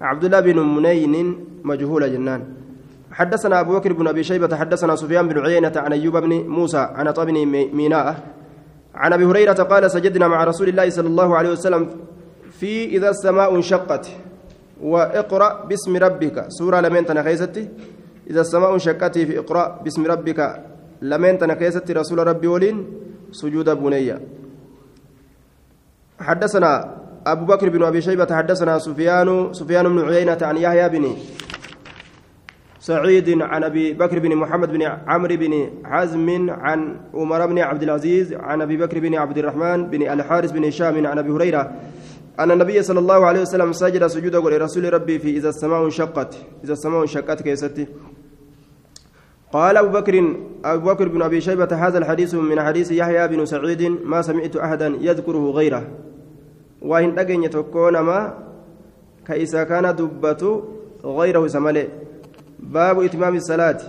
عبد الله بن منين مجهول جنان حدثنا أبو بكر بن أبي شيبة حدثنا سفيان بن عيينة عن أيوب بن موسى عن طب ميناء عن أبي هريرة قال سجدنا مع رسول الله صلى الله عليه وسلم في إذا السماء انشقت وإقرأ باسم ربك. سورة لمن تنخيستي؟ إذا السماء انشقت في إقرأ باسم ربك. لمن تنخيستي رسول ربي ولين؟ سجود بنية حدثنا أبو بكر بن أبي شيبة حدثنا سفيان سفيان بن عيينة عن يحيى بن سعيد عن أبي بكر بن محمد بن عمرو بن حزم عن عمر بن عبد العزيز عن أبي بكر بن عبد الرحمن بن الحارث بن هشام عن أبي هريرة أن النبي صلى الله عليه وسلم سجد سجود لرسول ربي في إذا السماء انشقت. إذا السماء انشقت كيستي قال أبو بكر أبو بكر بن أبي شيبة هذا الحديث من حديث يحيى بن سعيد ما سمعت أحدا يذكره غيره. وإن أجن يتكون ما كإذا كان دبته غيره سمله. باب إتمام الصلاة.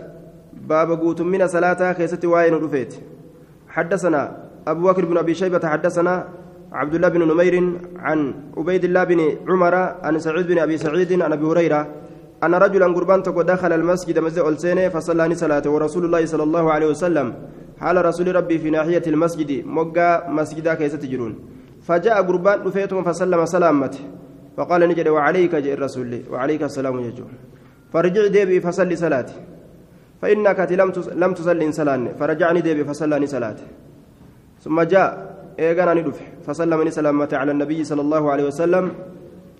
باب قوت من صلاة كيست وين رفيت. حدثنا أبو بكر بن أبي شيبة حدثنا عبد الله بن نمير عن عبيد الله بن عمر عن سعيد بن أبي سعيد عن أبي هريرة أن رجلا قربان دخل المسجد مسجد ألسينه فصلى صلاة ورسول الله صلى الله عليه وسلم حال رسول ربي في ناحية المسجد مقا مسجدا كيست جرون فجاء قربان رفيتهم فسلم سلامته. فقال نجد وعليك جاء الرسول وعليك السلام يجون فرجع ديبي فصلي صلاتي. فإنك لم لم تصلي صلاة فرجعني ديبي فصلاني صلاة ثم جاء إيغانا ندف فسلم سلامة على النبي صلى الله عليه وسلم.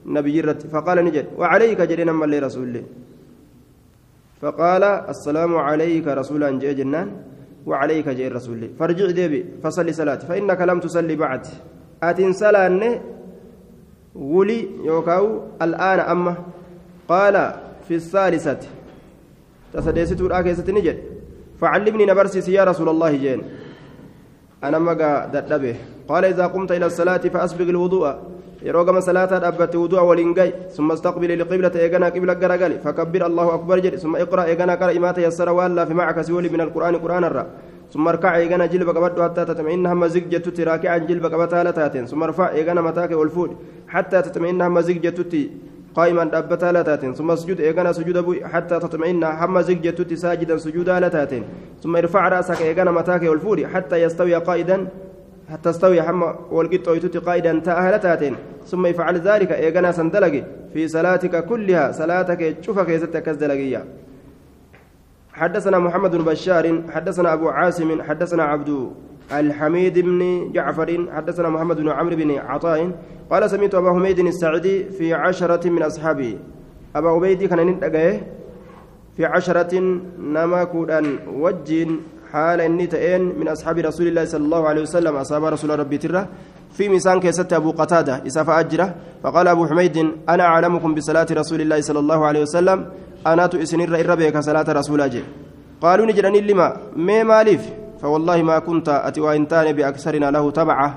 نبي رت فقال نجد وعليك جرينا من لي رسول الله فقال السلام عليك رسولا جاء جنان وعليك جاء الرسول الله فرجع ديبي فصلي صلاة فإنك لم تصلي بعد. أتن صلاة ولي يوكاو الآن أما. قال في الثالثة تسديست الآكيسة نجد فعلمني نبرسي يا رسول الله جين أنا مقا ددبه قال إذا قمت إلى الصلاة فأسبق الوضوء gama salaataa dhaabbate wudu'a waliin gahi summa istaqbili liqiblata eeganaa qibla garagali fakabbir allahu akbar jedhe summa iqra eeganaa qara imaa tayassara waan laafe macaka si wali min alqur'aani qur'aanarra ثم اركع ايغانا جلب قبض حتى تطمئن هم زق جتت راكعا جلب قبض هالتاتين ثم ارفع ايغانا متاك والفود حتى تطمئن هم زق قائما دابتا لتاتين. ثم اسجد إيغانا سجود ابو حتى تطمئن. زق جتت ساجدا سجودا لتاتين. ثم ارفع رأسك إيغانا متاك والفود حتى يستوي قائدا حتى تستوي حما والقط ويتوتي قائدا تأهل تاتين ثم يفعل ذلك إيغانا سندلقي. في صلاتك كلها صلاتك شوفك يزتك كزدلقية. حدثنا محمد بن بشار حدثنا أبو عاصم حدثنا عبد الحميد بن جعفر حدثنا محمد بن عمرو بن عطاء قال سمعت أبا حميد السعدي في عشرة من أصحابه أبا عبيد كان ننتقيه في عشرة نما كودان وجين حال إني تئن من أصحاب رسول الله صلى الله عليه وسلم. أصحاب رسول ربي تره في ميسان كيست أبو قتادة. إساف أجرة. فقال أبو حميد أنا أعلمكم بصلاة رسول الله صلى الله عليه وسلم. أنا تؤسنر إربيك صلاة رسول الله قالوا نجرني لما؟ ما مالف فوالله ما كنت أتي وإنتان بأكثرنا له تبعه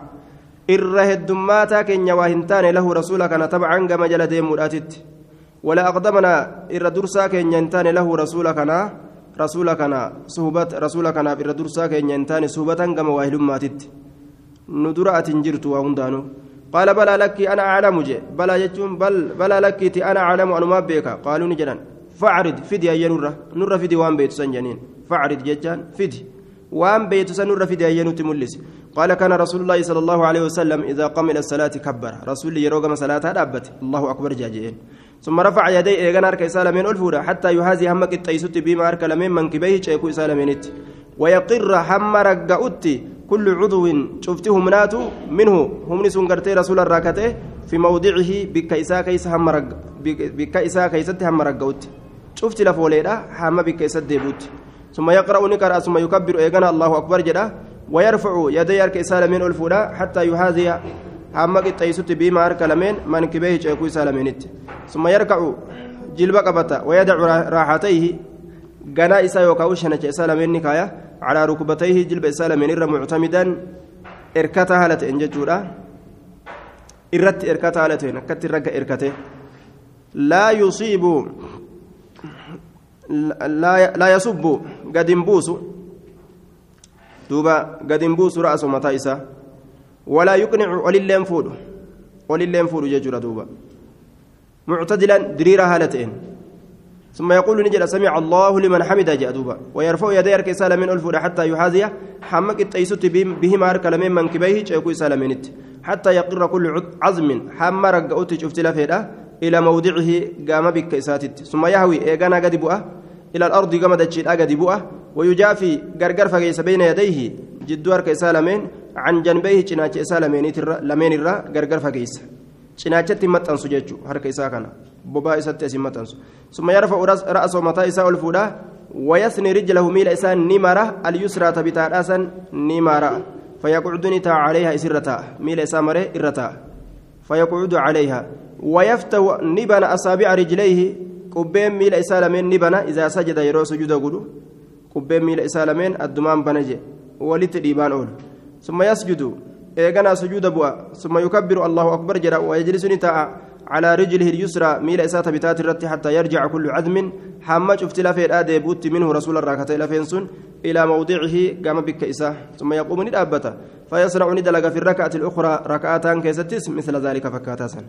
إره الدماتا كن وإنتان له رسولك أنا تبعا كما جل ديم ولا أقدمنا إر درسا كن ينتان له رسولك أنا rasuula kana suhbat rasuula kanaaf irra dursaa keenya hin taane suhbatan gama waahilummaatitti nu dura atin jirtu waa hundaanuu qaala balaa lakkii ana aclamu je balaa jechuun balaa lakkiiti ana aclamu anumaa beeka qaaluu ni jedhan facrid fidi ayya nurra nurra fidi waan beetu san san nurra fidi ayya nutti mul'isi قال كان رسول الله صلى الله عليه وسلم إذا قام إلى الصلاة كبر. رسول يروق صلاة دابت الله أكبر جاجين ثم رفع يديه إيغان أرك إسالمين ألفورا حتى يهازي همك التيسوت بما أرك لمن منكبيه شيكو إسالمينت ويقر هم رقعت كل عضو شفته مناتو منه. هم نسون رسول الراكته في موضعه بك إساء كيس هم رق بك إساء كيست هم رقوت شفت لفوليدا حما بك إساء ديبوت. ثم يقرأ نكر ثم يكبر إيقنا الله أكبر جدا ويرفع يدي أرك إساء من الفولا حتى يهاذي حما قطيست بما أرك لمن من كبيه شيكو إساء لمنت ثم يركع جلب قبتا ويدع راحتيه. غنا إساء يوكاو شنة إساء لمن نكايا على ركبتيه جلب إساء لمن إر معتمدا. إركتا هالة إنججورا إرت إركتا هالة نكت الرقة إركته. لا يصيب لا لا يصب قد ينبوس دوبا قد ينبوس رأس متى ولا يقنع ولله فود ولله فود ججورا دوبا. معتدلا دريرا هالتين. ثم يقول نجد سمع الله لمن حمد جادوبا ويرفع يديه ارك من الفود حتى يحاذي حمك التيسوت بهما أرك لمن منكبيه حتى يقر كل عزم حم رقوت شفت لفيدا. إلى موضعه قام بك اساتت ثم يهوي ايغانا قد بؤه إلى الأرض قام دجيل قد بؤه ويجافي غرغر فغيس بين يديه جدو ارك سالمين عن جنبيه جناچ سالمين لمن الرا maxxansu jechuudha harka isaa kana bobaa isatti asiin maxxansu summa yarfa ra'asoo mataa isaa ol fuudha wayasni rijlahu miila isaa ni mara alyusraa tabitaadhaasan ni mara فيقعدني تا عليها إسرتا ميل إسامره إرتا فيقعد عليها. ويفتح نبن أصابع رجليه. قبين ميل إسالمين نبن. إذا سجد يرو سجود قدو. قبين ميل إسالمين الدمان بنجي. ولت ديبان أول. ثم يسجد. إيغانا سجود بوا. ثم يكبر الله أكبر جرا. ويجلس نتاع على رجله اليسرى ميل إسات بتات الرت حتى يرجع كل عظم حمج افتلاف الآدي بوت منه رسول الله كتيل فينسون إلى موضعه قام بك إساه ثم يقوم ندابته فيصنع ندلق في الركعة الأخرى ركعتان كيستس مثل ذلك فكاتاسا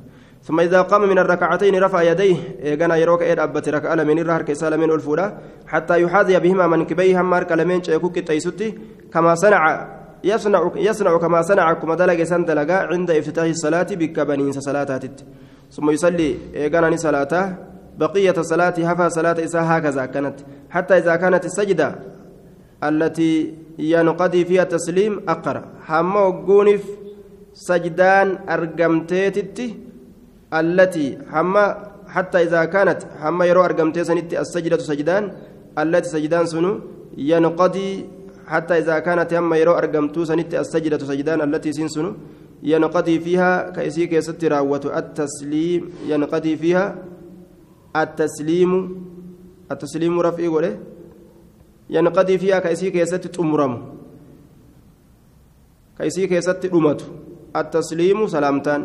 ثم إذا قام من الركعتين رفع يديه. إيغانا يروك إيد أبت ركعة من الرهر كيسال من الفولا. حتى يحاذي بهما منكبيه همار كلمين شيكوك تيستي كما صنع يصنع يصنع كما صنع كما دلق سن عند افتتاح الصلاة بك بنين صلاتات ثم يصلي إيقانني صلاته. بقية الصلاة هفا صلاة إسا هكذا كانت. حتى إذا كانت السجدة التي ينقضي فيها التسليم أقرأ. حما وقونف سجدان أرقمتيتتي التي حما حتى إذا كانت حما يرو أرقمتيسنتي السجدة سجدان التي سجدان سنو ينقضي حتى إذا كانت هم يرو أرقمتو سنت السجدة سجدان التي سنسن ينقضي فيها كيسيك يستر التسليم. ينقضي فيها التسليم. التسليم رفعي وله ينقضي فيها كيسيك يستر تمرم. كيسيك يستر أمت التسليم سلامتان.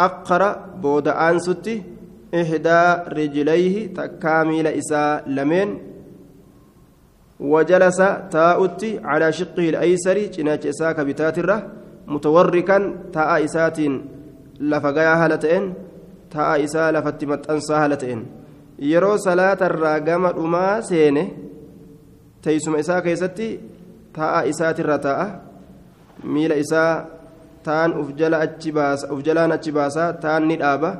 أقرأ بود أنستي إحدى رجليه تكامل إساء لمن. وجلس تاؤتي على شقه الأيسر. جناج إساك بتاتره متوركا تاء إسات لفقايا هالتين تاء إسا لفتمت أنسى هالتين. يرو صلاة الراقم أما سينه تيسم إسا كيستي تاء إسات الرتاء ميل إسا تان أفجلا أتشباس أفجلان أتشباسا تان ندابة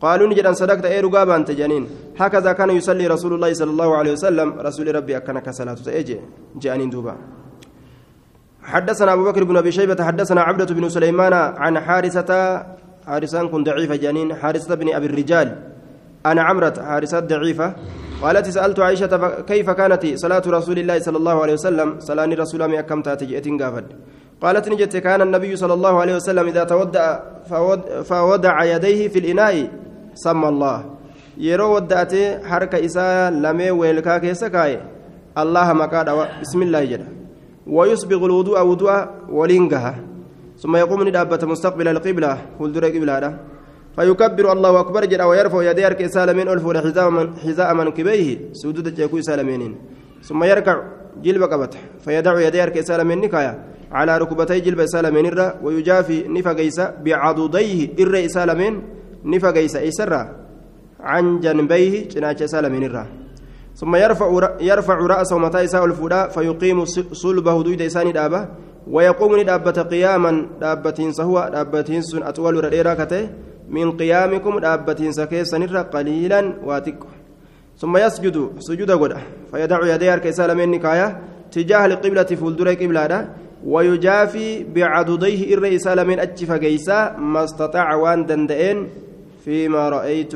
قالوا نجد أن صدقت أي رقابا أنت جنين. هكذا كان يصلي رسول الله صلى الله عليه وسلم. رسول ربي أكنك صلاة أجي جانين دوبا. حدثنا أبو بكر بن أبي شيبة حدثنا عبدة بن سليمان عن حارثة حارسان كن ضعيفة جنين حارثة بن أبي الرجال أنا عمرة حارثة ضعيفة قالت سألت عائشة كيف كانت صلاة رسول الله صلى الله عليه وسلم؟ صلاة رسول الله أكم تاتي؟ قافد قالت نجت كان النبي صلى الله عليه وسلم إذا تودع فوضع يديه في الإناء سمى الله. yeroo waddaatee harka isaa lamee weelkaa keessa kaaye allaha maqaadha bismillaahi jedha ويسبغ الوضوء وضوء ولينجها ثم يقوم ندابة مستقبل القبلة فلدر قبلة فيكبر الله أكبر جرى ويرفع يديه أرك سالمين ألف حذاء من حذاء منكبيه سجود جاكوي سالمين. ثم يركع جلب قبته فيدع يديه أرك سالمين نكايا على ركبتي جلب سالمين الرا ويجافي نفقيس بعضديه إر سالمين نفقيس إسرا عن جنبيه جناش سالمين الرا ثم يرفع يرفع رأسه متى يساء الفدا فيقيم صلبه دويد إساني دابة ويقوم دابة قياما دابتين سهوى دابتين سن أطول رديرا كته من قيامكم دابتين سكيسا نرى قليلا واتكو. ثم يسجد سجود غدا فيدع يديه أرك سالمين نكايا تجاه القبلة فولدر قبلة ويجافي بعضديه إر سالمين أتش فقيسا ما استطاع وان دندئين فيما رأيت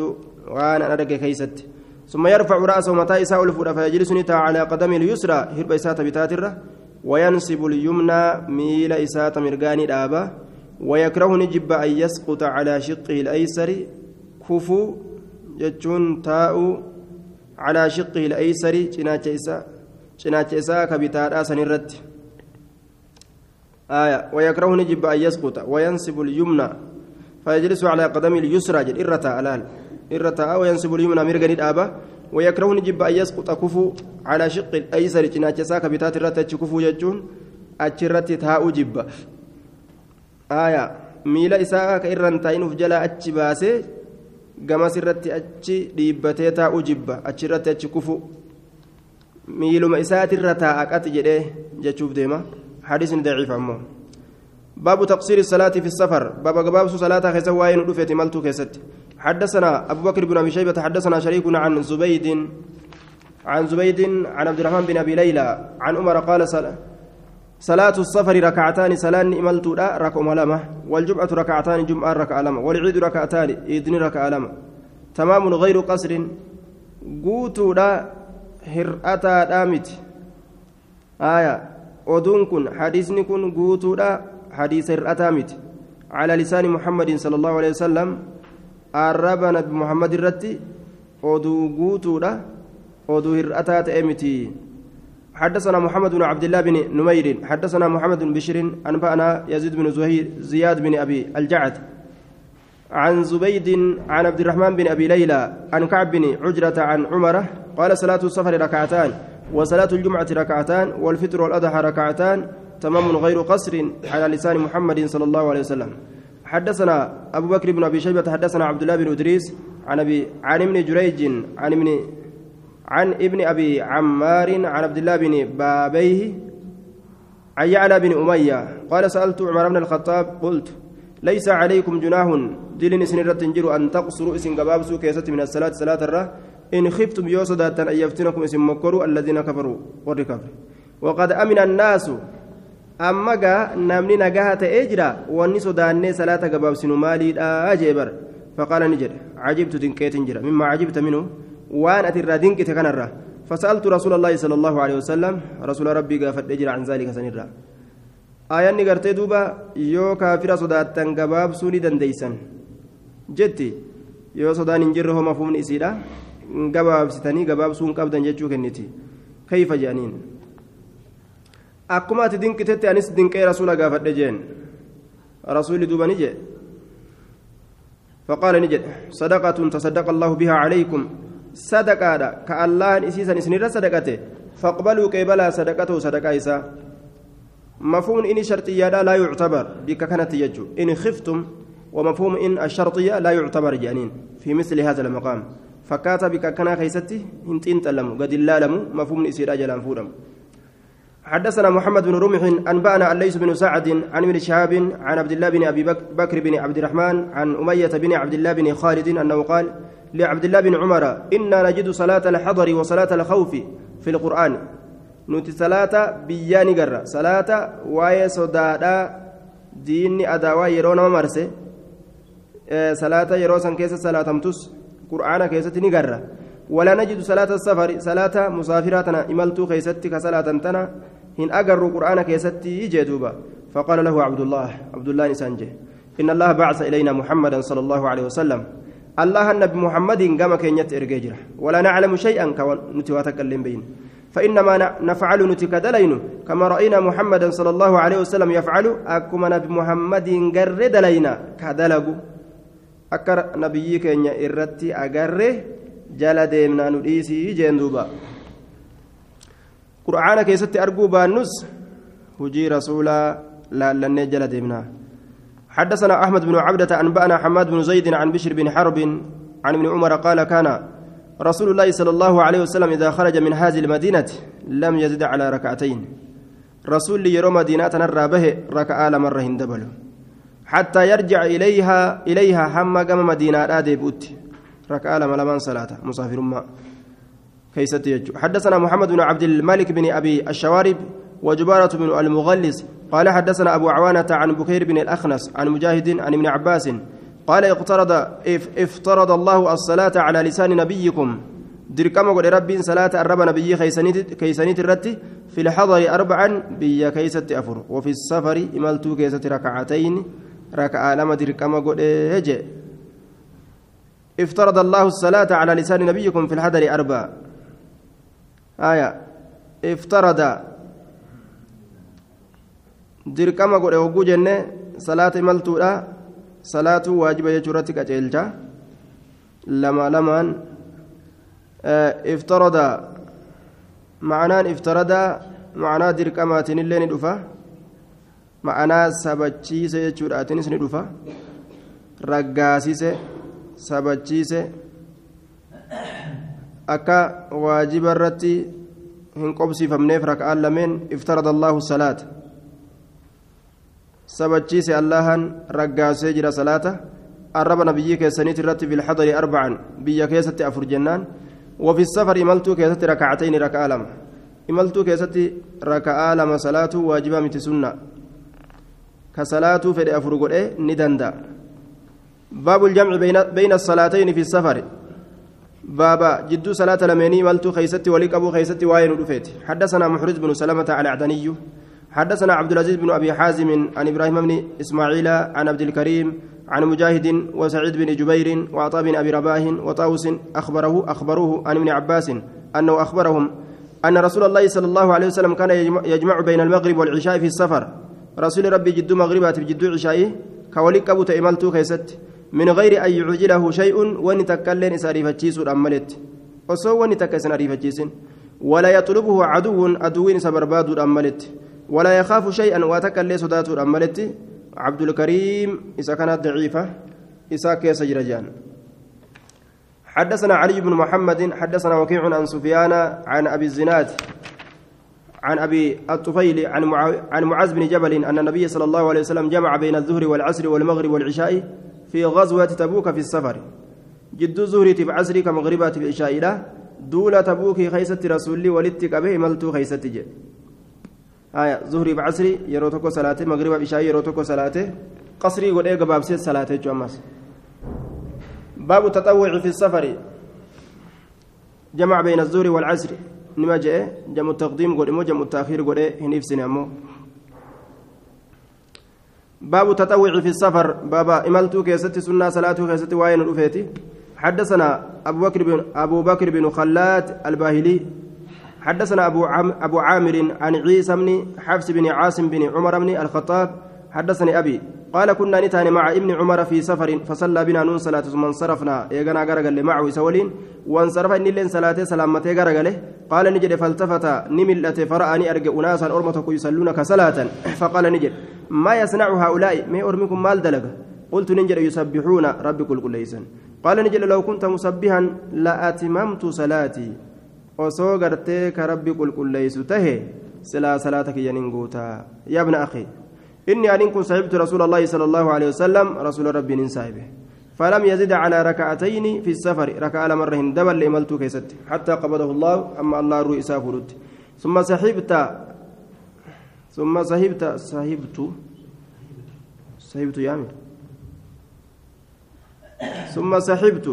وأنا أرجع كيست. ثم يرفع رأسه متى إساء الفورة فيجلس نتا على قدم اليسرى هرب إساءة بتاترة وينصب اليمنى ميل إساءة مرقاني الآبا ويكره نجب أن يسقط على شقه الأيسر كفو جتشون تاء على شقه الأيسر جناة إساء جناة إساء كبتارا سنرد آية ويكره نجب أن يسقط وينصب اليمنى فيجلس على قدم اليسرى جل إرتا الآن إرتا وينصب اليمنى مرقني الآبا ويكره نجب أن يسقط كفو على شق الأيسر جناة إساء كبتات الرتا كفو جتشون أتشرت تاء جب آية miila isaa ka irra hin taa'in uf jalaa achi baasee gamas irratti achi dhiibbatee taa'uu jibba achirratti achi kufu miiluma isaatirra taa'a qati jedhee jechuuf deema حديث ضعيف عمو باب تقصير الصلاة في السفر باب باب صلاة خيسا واين رفيت ملتو كيست حدثنا أبو بكر بن أبي شيبة حدثنا شريكنا عن زبيد عن زبيد عن عبد الرحمن بن أبي ليلى عن عمر قال صلاة السفر ركعتان سلان إملت ركع لما والجمعة ركعتان جمعة ركع لما والعيد ركعتان إذن ركع لما تمام غير قصر. قوتو هرأتا دامت آية oduun kun hadiisni kun guutuudha hadiisa hir'ataa miti على لسان محمد صلى الله عليه وسلم. Arraba nabi muhammad irratti oduu guutuudha. Oduu hir'ataa ta'e miti. حدثنا محمد بن عبد الله بن نمير حدثنا محمد بن بشر أنبأنا يزيد بن زهير زياد بن أبي الجعد عن زبيد عن عبد الرحمن بن أبي ليلى عن كعب بن عجرة عن عمرة قال صلاة السفر ركعتان وصلاة الجمعة ركعتان والفطر والأضحى ركعتان تمام غير قصر على لسان محمد صلى الله عليه وسلم حدثنا أبو بكر بن أبي شيبة حدثنا عبد الله بن إدريس عن أبي عن ابن جريج عن ابن عن ابن أبي عمار عن عبد الله بن بابيه عن يعلى بن أمية قال سألت عمر بن الخطاب قلت ليس عليكم جناح دلن سنرة تنجر أن تقصروا اسم قبابسو كيست من الصلاة صلاة الره إن خفتم يوسدات أن يفتنكم اسم مكروا الذين كفروا. والركاب وقد أمن الناس أما جا نمني نجاهة أجرا واني سوداني صلاة قبابسن مالي أجبر فقال نجد عجبت دنكيت جرا مما عجبت منه وان أترى دنكت كنرة فسألت رسول الله صلى الله عليه وسلم رسول ربي قافت أجرا عن ذلك aayanni gartee duuba yoo kaafira sodaattan gabaabsuu ni dandeeysan jetti yoo sodaan hin jirre homa fuumni isiidha gabaabsitanii gabaabsuu hin qabdan jechuu kenniti kayfa jedhaniin akkuma ati dinqitetti anis dinqee rasuula gaafadhe jeen. Rasuulli duuba ni jedhe. فقال نجد صدقة تصدق الله بها عليكم صدقة كالله إسيسا إسنير صدقته فاقبلوا قبلا صدقته صدقة إسا مفهوم إن شرطية لا يعتبر بك كانت يجو إن خفتم ومفهوم إن الشرطية لا يعتبر جانين في مثل هذا المقام فكات بك كان خيستي هنتين تلموا قد اللالموا مفهوم إسير أجل فورم حدثنا محمد بن رمح أنبأنا الليث بن سعد عن ابن شهاب عن عبد الله بن أبي بكر بن عبد الرحمن عن أمية بن عبد الله بن خالد أنه قال لعبد الله بن عمر إنا نجد صلاة الحضر وصلاة الخوف في القرآن. biyyaa ni garra salaata waa'ee sodaadhaa diinni adaawaa yeroo nama marse salaata yeroo san keessa salaatamtus qur'aana keessatti ni garra ولا نجد صلاة السفر صلاة مسافراتنا. إملتو خيستي كصلاة تنا هن أجر قرآن كيستي يجدوبا فقال له عبد الله عبد الله نسانجه إن الله بعث إلينا محمدا صلى الله عليه وسلم الله النبي محمد قام كينيت إرجيجرة ولا نعلم شيئا كنتواتك اللين بين فإنما نفعل نتكدلين كما رأينا محمدا صلى الله عليه وسلم يفعل أكما نبي محمد قرد لينا كدلق أكر نبيك إن إرتي أقره جل ديمنا نديسي جندوبا كيست أرجو بانوس هجي رسولا لا لن جل ديمنا حدثنا أحمد بن عبدة أنبأنا حماد بن زيد عن بشر بن حرب عن ابن عمر قال كان رسول الله صلى الله عليه وسلم إذا خرج من هذه المدينة لم يزد على ركعتين رسول يرى مدينة نرى به ركعة مرة هندبل حتى يرجع إليها إليها هم قام مدينة آدي بوت ركعة لما لمن صلاة مسافر ما كيست يجو. حدثنا محمد بن عبد الملك بن أبي الشوارب وجبارة بن المغلس قال حدثنا أبو عوانة عن بكير بن الأخنس عن مجاهد عن ابن عباس قال اقترض افترض الله الصلاة على لسان نبيكم. dirqama godhe rabbiin salaata arraba nabiyyi keeysaniit irratti fi lxadari arbacan biyya keeysatti afur wafi safari imaltuu keessatti rakacatayn raka'aa lama dirqama godhe je افترض الله الصلاة على لسان نبيكم في الحضر أربع aya iftarada. Dirqama godhe hogguu jenne salaata imaltuudha salaatu waajiba jechuu irratti qaceelcha. Lama lamaan eh, iftarada. Macnaan iftarada macnaa dirqamaatiin illee ni dhufa. Macnaa sabachiise jechuudhaatiin is ni raggaasise sabachiise. Akka waajiba irratti hin qobsiifamneef raka'aan lameen iftarada allahu salaata sabachiise allahan raggaasee jira salaata arraba nabiyyii keessaniit irratti bilxadari arbacan biyya keessatti afur jennaan وفي السفر إملتو كيست ركعتين ركعة لما إملتو كيست ركعة لما صلاة واجبة مت سنة كصلاة في أفرق إيه ندندا باب الجمع بين بين الصلاتين في السفر بابا جدو صلاة لميني ملتو خيست وليك أبو خيست واين رفيت حدثنا محرز بن سلمة على عدني حدثنا عبد العزيز بن أبي حازم عن إبراهيم بن إسماعيل عن عبد الكريم عن مجاهد وسعيد بن جبير وعطاء بن أبي رباه وطاوس أخبره أخبروه عن ابن عباس أنه أخبرهم أن رسول الله صلى الله عليه وسلم كان يجمع بين المغرب والعشاء في السفر. رسول ربي جد مغربات بجد عشاء كوليك أبو تأملتو كيست من غير أن يعجله شيء وان تكلن ساريفتشيس أملت وسو وان تكسن أريفتشيس ولا يطلبه عدو عدوين سبرباد أملت ولا يخاف شيئا وتكلن صدات أملت عبد الكريم إذا كانت ضعيفة إذا كيس جرجان. حدثنا علي بن محمد حدثنا وكيع عن سفيان عن أبي الزناد عن أبي الطفيل عن معاذ بن جبل أن النبي صلى الله عليه وسلم جمع بين الظهر والعصر والمغرب والعشاء في غزوة تبوك في السفر. جد الظهر بعصر كمغربات العشاء له دولة تبوك خيسة رسول ولدتك به ملتو خيسة جي. آية ظهري بعصري يرو توكو صلاته مغرب عشاء يرو توكو صلاته قصري قد ايغا باب سيد صلاته جمس باب التطوع في السفر. جمع بين الظهر والعصر. نما جاء جمع التقديم قد مو جمع التأخير قد هنيف سنمو باب التطوع في السفر. بابا إملتو كيست سنة صلاته كيست واين الأفيتي حدثنا أبو بكر بن أبو بكر بن خلاد الباهلي. حدثنا أبو عم أبو عامر عن عيسى بن حفص بن عاصم بن عمر بن الخطاب حدثني أبي قال كنا نتاني مع ابن عمر في سفر فصلى بنا نون صلاة ثم انصرفنا. يغنى غرغل معه سولين وانصرف إن لين صلاة سلامته غرغل قال نجد فالتفت نملت فرأني أرجع أناسا أرمتك يصلون كصلاة فقال نجد ما يصنع هؤلاء؟ ما أرمكم مال دلق؟ قلت نجد يسبحون ربي كل كل قال نجد لو كنت مسبحا لأتممت صلاتي. osoo gartee ka rabbi qulqulleeysu tahe silaa salaata kiyyaniin guutaa yabna akhi inni anin kun sahibtu rasuula allaahi sala allahu alehi wasalam rasuula rabbiin hin saahibe فلم يزد على ركعتين في السفر ركع مرة دبل لإملتو كيست حتى قبضه الله أما الله روي إسافرت ثم سحبت ثم سحبت سحبت سحبت يامر ثم سحبت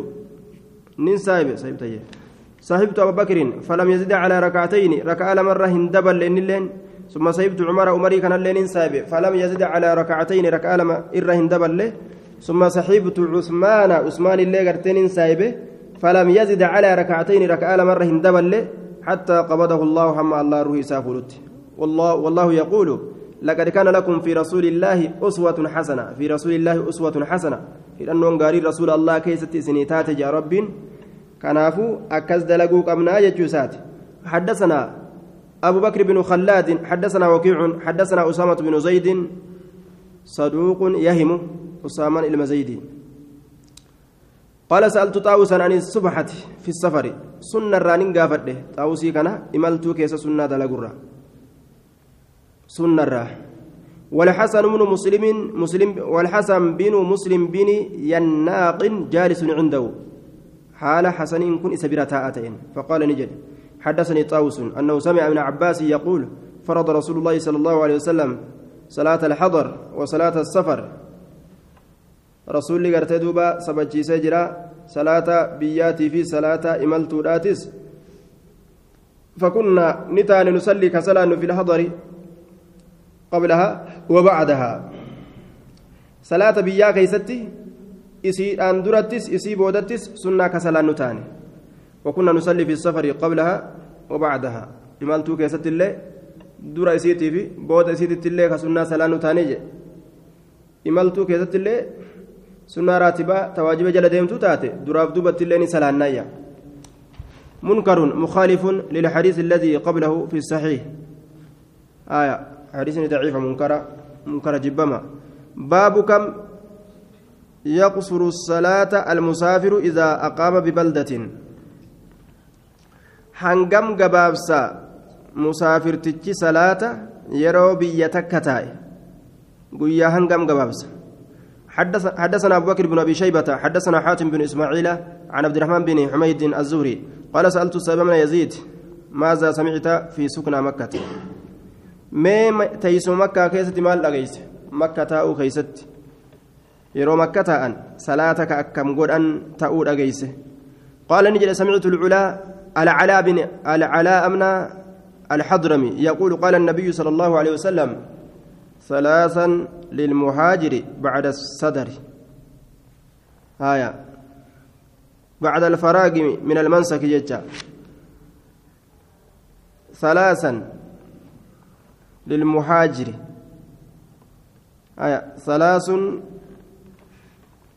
نين سايب سحبت يامر صاحبت أبو بكر فلم يزد على ركعتين ركع مرة هندبل لأن اللين ثم صاحبت عمر عمري كان اللين ساب فلم يزد على ركعتين ركع لما إر هندبل ثم صاحبت عثمان عثمان اللي قرتين سايب فلم يزد على ركعتين ركع مرة هندبل حتى قبضه الله هم الله روح سافرت والله والله يقول لقد كان لكم في رسول الله أسوة حسنة. في رسول الله أسوة حسنة. لأنه قال رسول الله كيست سنيتات يا رب كنافو أكز قمنا يجوسات. حدثنا أبو بكر بن خلاد حدثنا وكيع حدثنا أسامة بن زيد صدوق يهم أسامة المزيدي قال سألت طاووسا عن الصبحة في السفر. سنة رانين قافته طاووسي كان إملتو كيس سنة دلقرة. سنة راه والحسن بن مسلم مسلم والحسن بن مسلم بن يناق جالس عنده. حال حسن كن سبيرة تاءتين. فقال نجد. حدثني طاووس أنه سمع ابن عباس يقول فرض رسول الله صلى الله عليه وسلم صلاة الحضر وصلاة السفر. رسول الله قرتي دوبا سبجي سجرا صلاة بياتي في صلاة إملتو راتس فكنا نتان نصلي كسلان في الحضر قبلها وبعدها. صلاة بيا كيستي إسي أندرتس إسي بودتس سنة كسلان نتاني وكنا نصلي في السفر قبلها وبعدها إمالتو كيست الله dura isiitii fi booda isiititti illee ka sunnaa salaanuu taanee jedhe imaltuu keessatti illee sunnaa raatibaa tawaajiba jala deemtuu taate duraaf duubatti illee ni salaannayya منكر مخالف للحديث الذي قبله في الصحيح آية حديث ضعيف منكر منكر جبما باب كم يقصر الصلاة المسافر إذا أقام ببلدة حنقم قبابسا musaafirtichi salaata yeroo biyya takka taa'e. Guyyaa hangam gabaabsa. حدثنا أبو بكر بن أبي شيبة حدثنا حاتم بن إسماعيل عن عبد الرحمن بن حميد الزهري قال سألت بن يزيد ماذا سمعت في سكنى مكة ما تيسو مكة كيست مال لغيس مكة تاو كيست يرو مكة تاءن صلاتك أكم قد أن تاو قال نجد سمعت العلا العلا بن العلا أمنا الحضرمي يقول قال النبي صلى الله عليه وسلم ثلاثا للمهاجر بعد الصدر. آية. بعد الفراغ من المنسك يجا ثلاثا للمهاجر. آية. ثلاث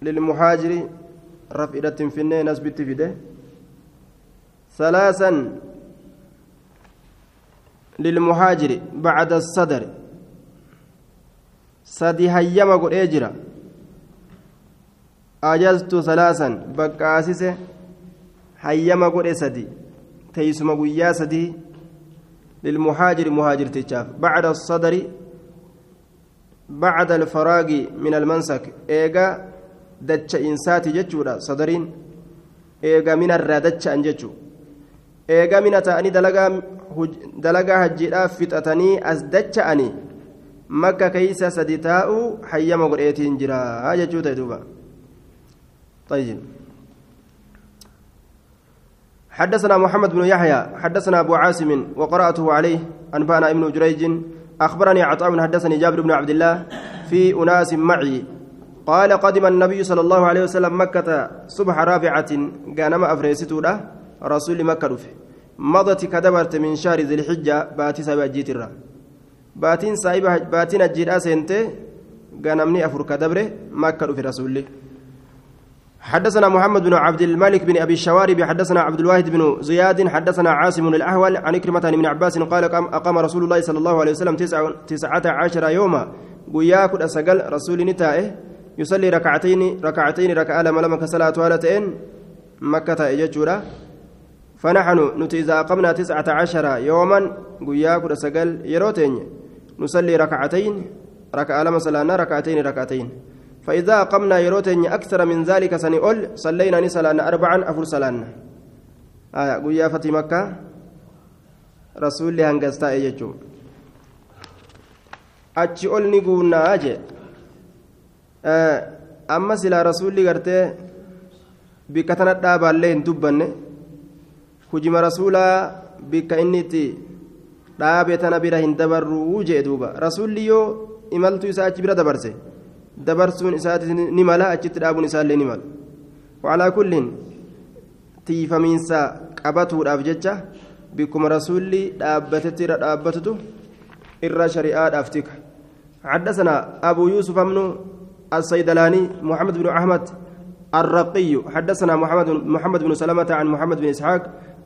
للمهاجر. رفئة في النين نسبت في ده. ثلاثا للمهاجر بعد الصدر. سدي هيما قد اجرا أجزت ثلاثا. بقاسس هيما قد سدي. تيسما قيا سدي للمهاجر مهاجر تجاف بعد الصدر بعد الفراغ من المنسك. ايغا دتش إنساتي جچودا صدرين. ايغا من الردتش انجچو تاني دلغا dalagaa hajjiidhaaf fixatanii as dacha'anii makka keeysa sadi taa'u hayyama godheetiin jira jechuu ta'e duuba. طيب حدثنا محمد بن يحيى حدثنا أبو عاصم وقرأته عليه أنبأنا ابن جريج أخبرني عطاء حدثني جابر بن عبد الله في أناس معي قال قدم النبي صلى الله عليه وسلم مكة صبح رابعة كان ما رسول مكة رفه مضت كدبرت من شهر ذي الحجة باتي سايبة جيترا باتين سايبة باتين الجيرا سنتي غنمني أفر كدبره مكة في رسول حدثنا محمد بن عبد الملك بن أبي الشوارب حدثنا عبد الواحد بن زياد حدثنا عاصم الأحول عن كلمة من عباس قال أقام رسول الله صلى الله عليه وسلم تسعة عشر يوما. قياك أسقل رسول نتائه. يصلي ركعتين ركعتين ركعة لما لما والتين مكة اجتشورا فنحن نتي إذا قمنا تسعة عشر يوما قياك سقل يروتين نصلي ركعتين ركعة لما صلانا ركعتين ركعتين. فإذا قمنا يروتين أكثر من ذلك سنقول صلينا نسلانا أربعا أفر صلانا. آية قيا فتي مكة. رسول الله هنقستا يجو achi ol ni guunnaa jee amma silaa rasuulli gartee bikka tana dhaabaallee hin dubbanne hujima rasuulaa bikka inni itti dhaabe tana bira hin dabarruu jee duuba rasuulli yoo imaltu isaa achi bira dabarse dabarsuun isaati ni mala achitti dhaabuun isaallee ni mala wacalaa kulliin tiifamiinsa qabatuudhaaf jecha bikkuma rasuulli dhaabbatetti irra dhaabbatutu irra shari'aadhaaf tika حدثنا أبو يوسف بن الصيدلاني محمد بن أحمد الرقي حدثنا محمد محمد بن سلمة عن محمد بن إسحاق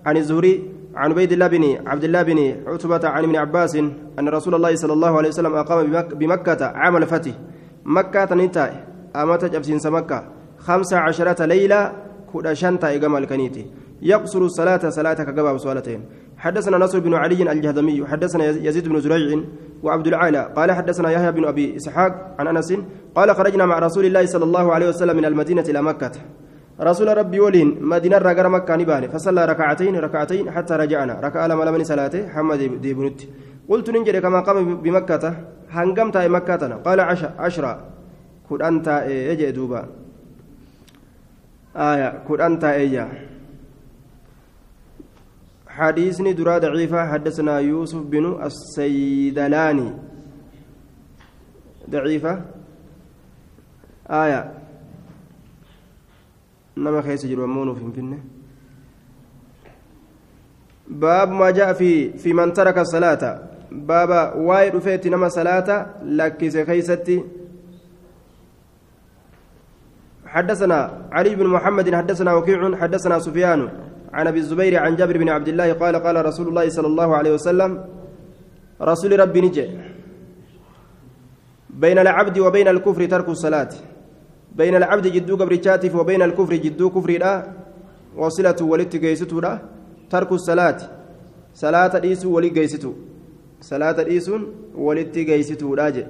عن الزهري عن عبيد الله بن عبد الله بن عتبة عن ابن عباس أن رسول الله صلى الله عليه وسلم أقام بمكة عام الفتح. مكة تنتا أمات جبسين مكة خمس عشرة ليلة كل شنطة إقام الكنيتي يقصر الصلاة صلاة كقباب صلاتين حدثنا نصر بن علي الجهضمي حدثنا يزيد بن زريع وعبد العالى. قال حدثنا يحيى بن أبي إسحاق عن أنس قال خرجنا مع رسول الله صلى الله عليه وسلم من المدينة إلى مكة. رسول ربي ولين مدينة رقر مكة نباني فصلى ركعتين ركعتين حتى رجعنا. ركع لما لمن صلاته حمد دي بنت. قلت ننجري كما قام بمكة. هنقمت مكة قال عشرة. كن أنت إيه دوبا. آية كن أنت إيه حديثني درا ضعيفة. حدثنا يوسف بن السيدلاني. ضعيفة. آية نما خيس جرمون في فنه باب ما جاء في في من ترك الصلاة بابا وايد فيت نما صلاة لك خيستي حدثنا علي بن محمد حدثنا وكيع حدثنا سفيان عن ابي الزبير عن جابر بن عبد الله قال قال رسول الله صلى الله عليه وسلم رسول ربي نجي بين العبد وبين الكفر ترك الصلاة بين العبد جدو قبرتاتف وبين الكفر جدو كفر لا وصلة ولت جيستو لا ترك الصلاة. صلاة ديسو ولي جيستو. صلاة ديسون ولت جيستو راجع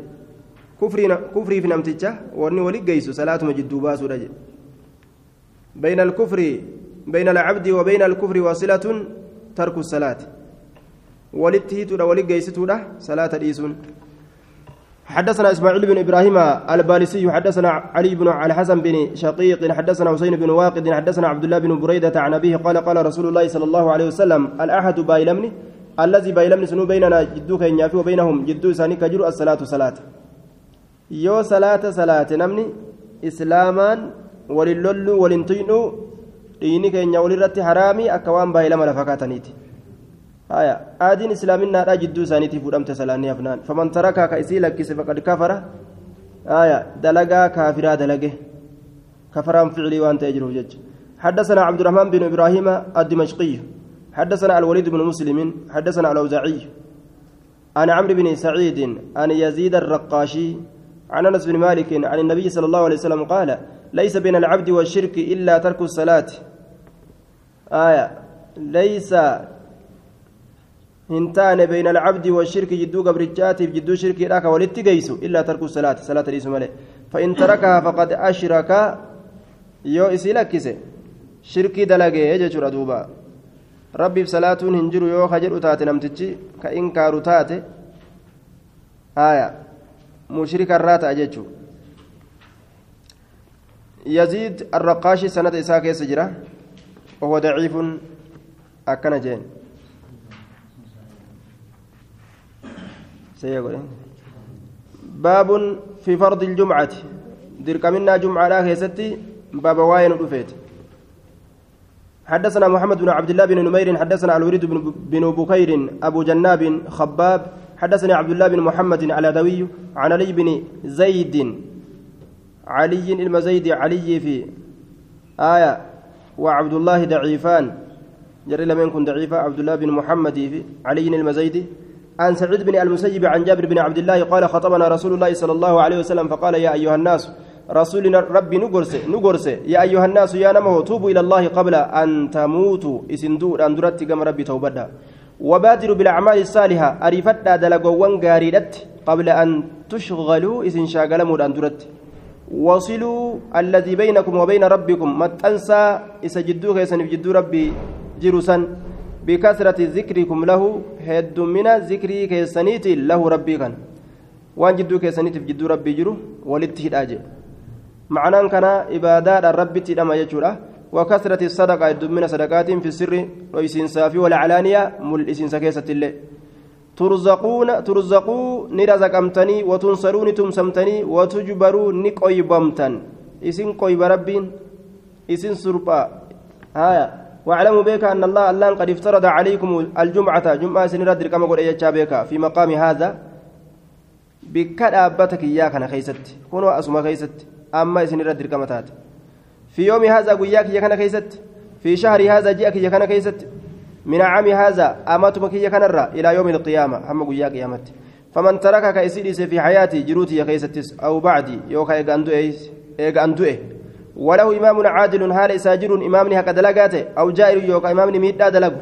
كفري كفري في نمتجة ورني ولي جيسو صلاة مجدو باسو راجع بين الكفر بين العبد وبين الكفر واصلة ترك الصلاة. ولتهيتو ولي جيستو صلاة ديسون. حدثنا إسماعيل بن إبراهيم البالسي حدثنا علي بن الحسن بن شقيق حدثنا حسين بن واقد حدثنا عبد الله بن بريدة عن أبيه قال قال رسول الله صلى الله عليه وسلم الأحد بايلمني الذي بايلمني سنو بيننا جدوك إن وبينهم جدو ساني كجر الصلاة صلاة. يو صلاة صلاة نمني إسلاما وللول ولنتينو dhiini keenya walirratti haraamii akka waan baay'ilama aadiin islaaminaadha jidduu isaaniitii fudhamte salaanni afnaan faman tarakaa ka isii lakkise faqad kafara haya dalagaa kaafiraa dalage kafaraan ficilii waan ta'e jiruuf jecha حدثنا عبد الرحمن بن إبراهيم الدمشقي حدثنا الوليد بن مسلم حدثنا الاوزاعي عن عمرو بن سعيد عن يزيد الرقاشي عن انس بن مالك عن النبي صلى الله عليه وسلم قال ليس بين العبد والشرك الا ترك الصلاه آية ليس هنتان بين العبد والشرك جدو قبرجات جدو شرك راك ولت جيسو إلا ترك الصلاة صلاة ليس مالي فإن تركها فقد أشرك يو إسيلك شركي دلقي يجر دوبا. ربي بصلاة هنجر يو خجر تاتي نمتجي كإنكار تاتي آية. مشرك الرات أججو. يزيد الرقاشي سنة إساك يسجره وهو ضعيف أكن جين. باب في فرض الجمعة. درك منا جمعة لا كيستي باب واين رفيت. حدثنا محمد بن عبد الله بن نمير حدثنا الوريد بن بكير أبو جناب خباب حدثني عبد الله بن محمد على دوي عن علي بن زيد. علي المزيد علي في آية وعبد الله ضعيفان. جري لم يكن ضعيفا عبد الله بن محمد في علي المزيدي عن سعيد بن المسيب عن جابر بن عبد الله قال خطبنا رسول الله صلى الله عليه وسلم فقال يا أيها الناس رسول ربي نقرس نقرس. يا أيها الناس يا نمه توبوا إلى الله قبل أن تموتوا. إسندور أن درت كما ربي توبدا وبادروا بالأعمال الصالحة أريفتا دلقوان قاريدت قبل أن تشغلوا. إسن شاغلموا أن درت. وصلوا الذي بينكم وبين ربكم. ما تنسى إسجدوا خيسن جدو ربي جرسا بكثرة ذكركم له هد من ذكري كيسنيت له ربي كان. وان جدو كيسنيت جدو ربي جرو ولتهد أجي. معنى كان إبادات الرب تدام يجورا. وكثرة الصدقة هد من صدقات في السر ويسين صافي والعلانية مل إسين سكيسة الله ترزقون ترزقوا نرزقمتني وتنصرون تمسمتني وتجبروا نقيبمتن. إسن قيب ربين إسن سربا. هايا واعلموا بك أن الله الله قد افترض عليكم الجمعة. جمعة سنرد كما قل إيجا بك في مقام هذا. بكاد أبتك إياك أنا خيست. كونوا أسمى خيست. أما سنرد كما تات. في يوم هذا قياك يا كان خيست. في شهر هذا جاءك يا كان خيست. من عام هذا أمات مكية كنرة إلى يوم القيامة. هم قيا قيامت فمن تركك إسيدس في حياتي جروتي يا كيستس أو بعدي. يوكا إيغاندو إيه. وله إمام عادل هال ساجر إمام هكذا لقاته أو جائر يوكا إمام ميدا دلق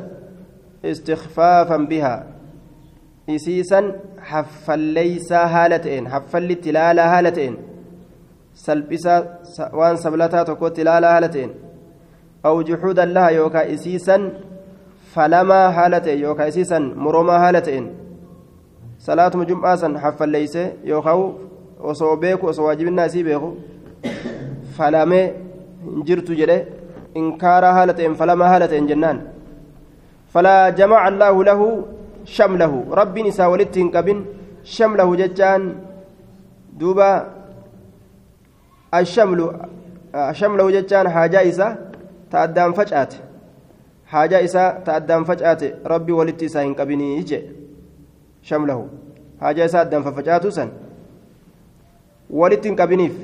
استخفافا بها. إسيسا حفل ليس هالتين حفل تلالا هالتين. سلبسا وان سبلتا تكو تلالا هالتين. أو جحودا لها يوكا إسيسا yookaan isiisan moroomaa haala ta'een salaatuma jum'aa san haffalleeyse yookaan osoo beeku osoo waajibinnaa isii beeku falamee hin jirtu jedhe inkaaraa haala ta'een falamaa haala ta'een jennaan falaa jamaca allaahu lahu shamlahu rabbiin isaa walitti hin qabin shamlahu jechaan duuba ashamlu shamlahu jechaan haajaa isaa ta addaan facaate haajaa isaa ta facaate rabbii walitti isaa hin qabinii jee shamlahu haajaa isaa addaan fafacaatu san walitti hin qabiniif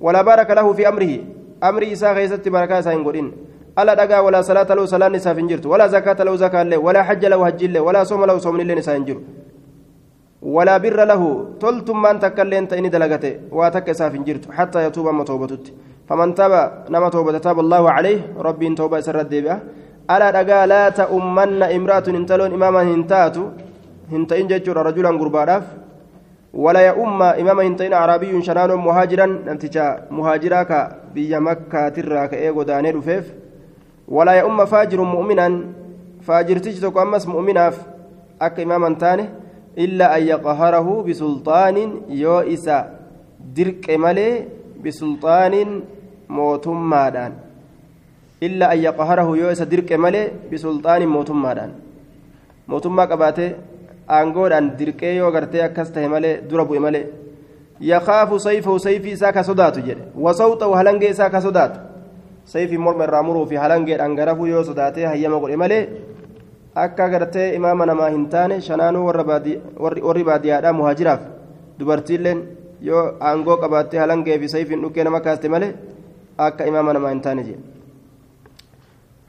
walaa baraka lahu fi amrihi amrii isaa keessatti barakaa isaa hin godhin ala dhagaa walaa salaata lahu salaan isaaf hin jirtu walaa zakaata lahu zakaallee walaa hajja lahu hajjiillee walaa sooma lahu soomnilleen isaa hin jiru ولا بر له تلتم من تكلين تإني دلغته واتك ساف جرت حتى يتوب أما توبتت فمن تاب نما توبة تاب الله عليه ربي توبة سر الدبئة ألا دقا لا تأمن امرأة انتلون إماما هنتاتو هنتين ججر رجلا قرباراف ولا يؤم إماما هنتين عربي شنان مهاجرا نمتجا مهاجرا بيا مكة تراك إيغو داني رفيف ولا يؤم فاجر مؤمنا فاجر تجتك أمس مؤمنا أك إماما تاني إلا أن يقهره بسلطان يو إسا. درك ملي بسلطان موتمادان إلا أن يقهره يو إسا درك ملي بسلطان موتمادان موتما قباته aangoodhaan dirqee yoo gartee akkas tahe malee dura bu'e malee yakaafu sayfahu sayfii isaa ka sodaatu jedhe wasawxahu halangee isaa ka sodaatu sayfii morma irraa muruu fi halangeedhaan garafuu yoo sodaatee hayyama godhe malee akka gartee imaama namaa hin taane shanaanuu warri baadiyyaadhaa muhaajiraaf dubartiilleen yoo aangoo qabaattee halangee fi sayfiin dhukkee nama kaaste malee akka imaama namaa hin taane jedhe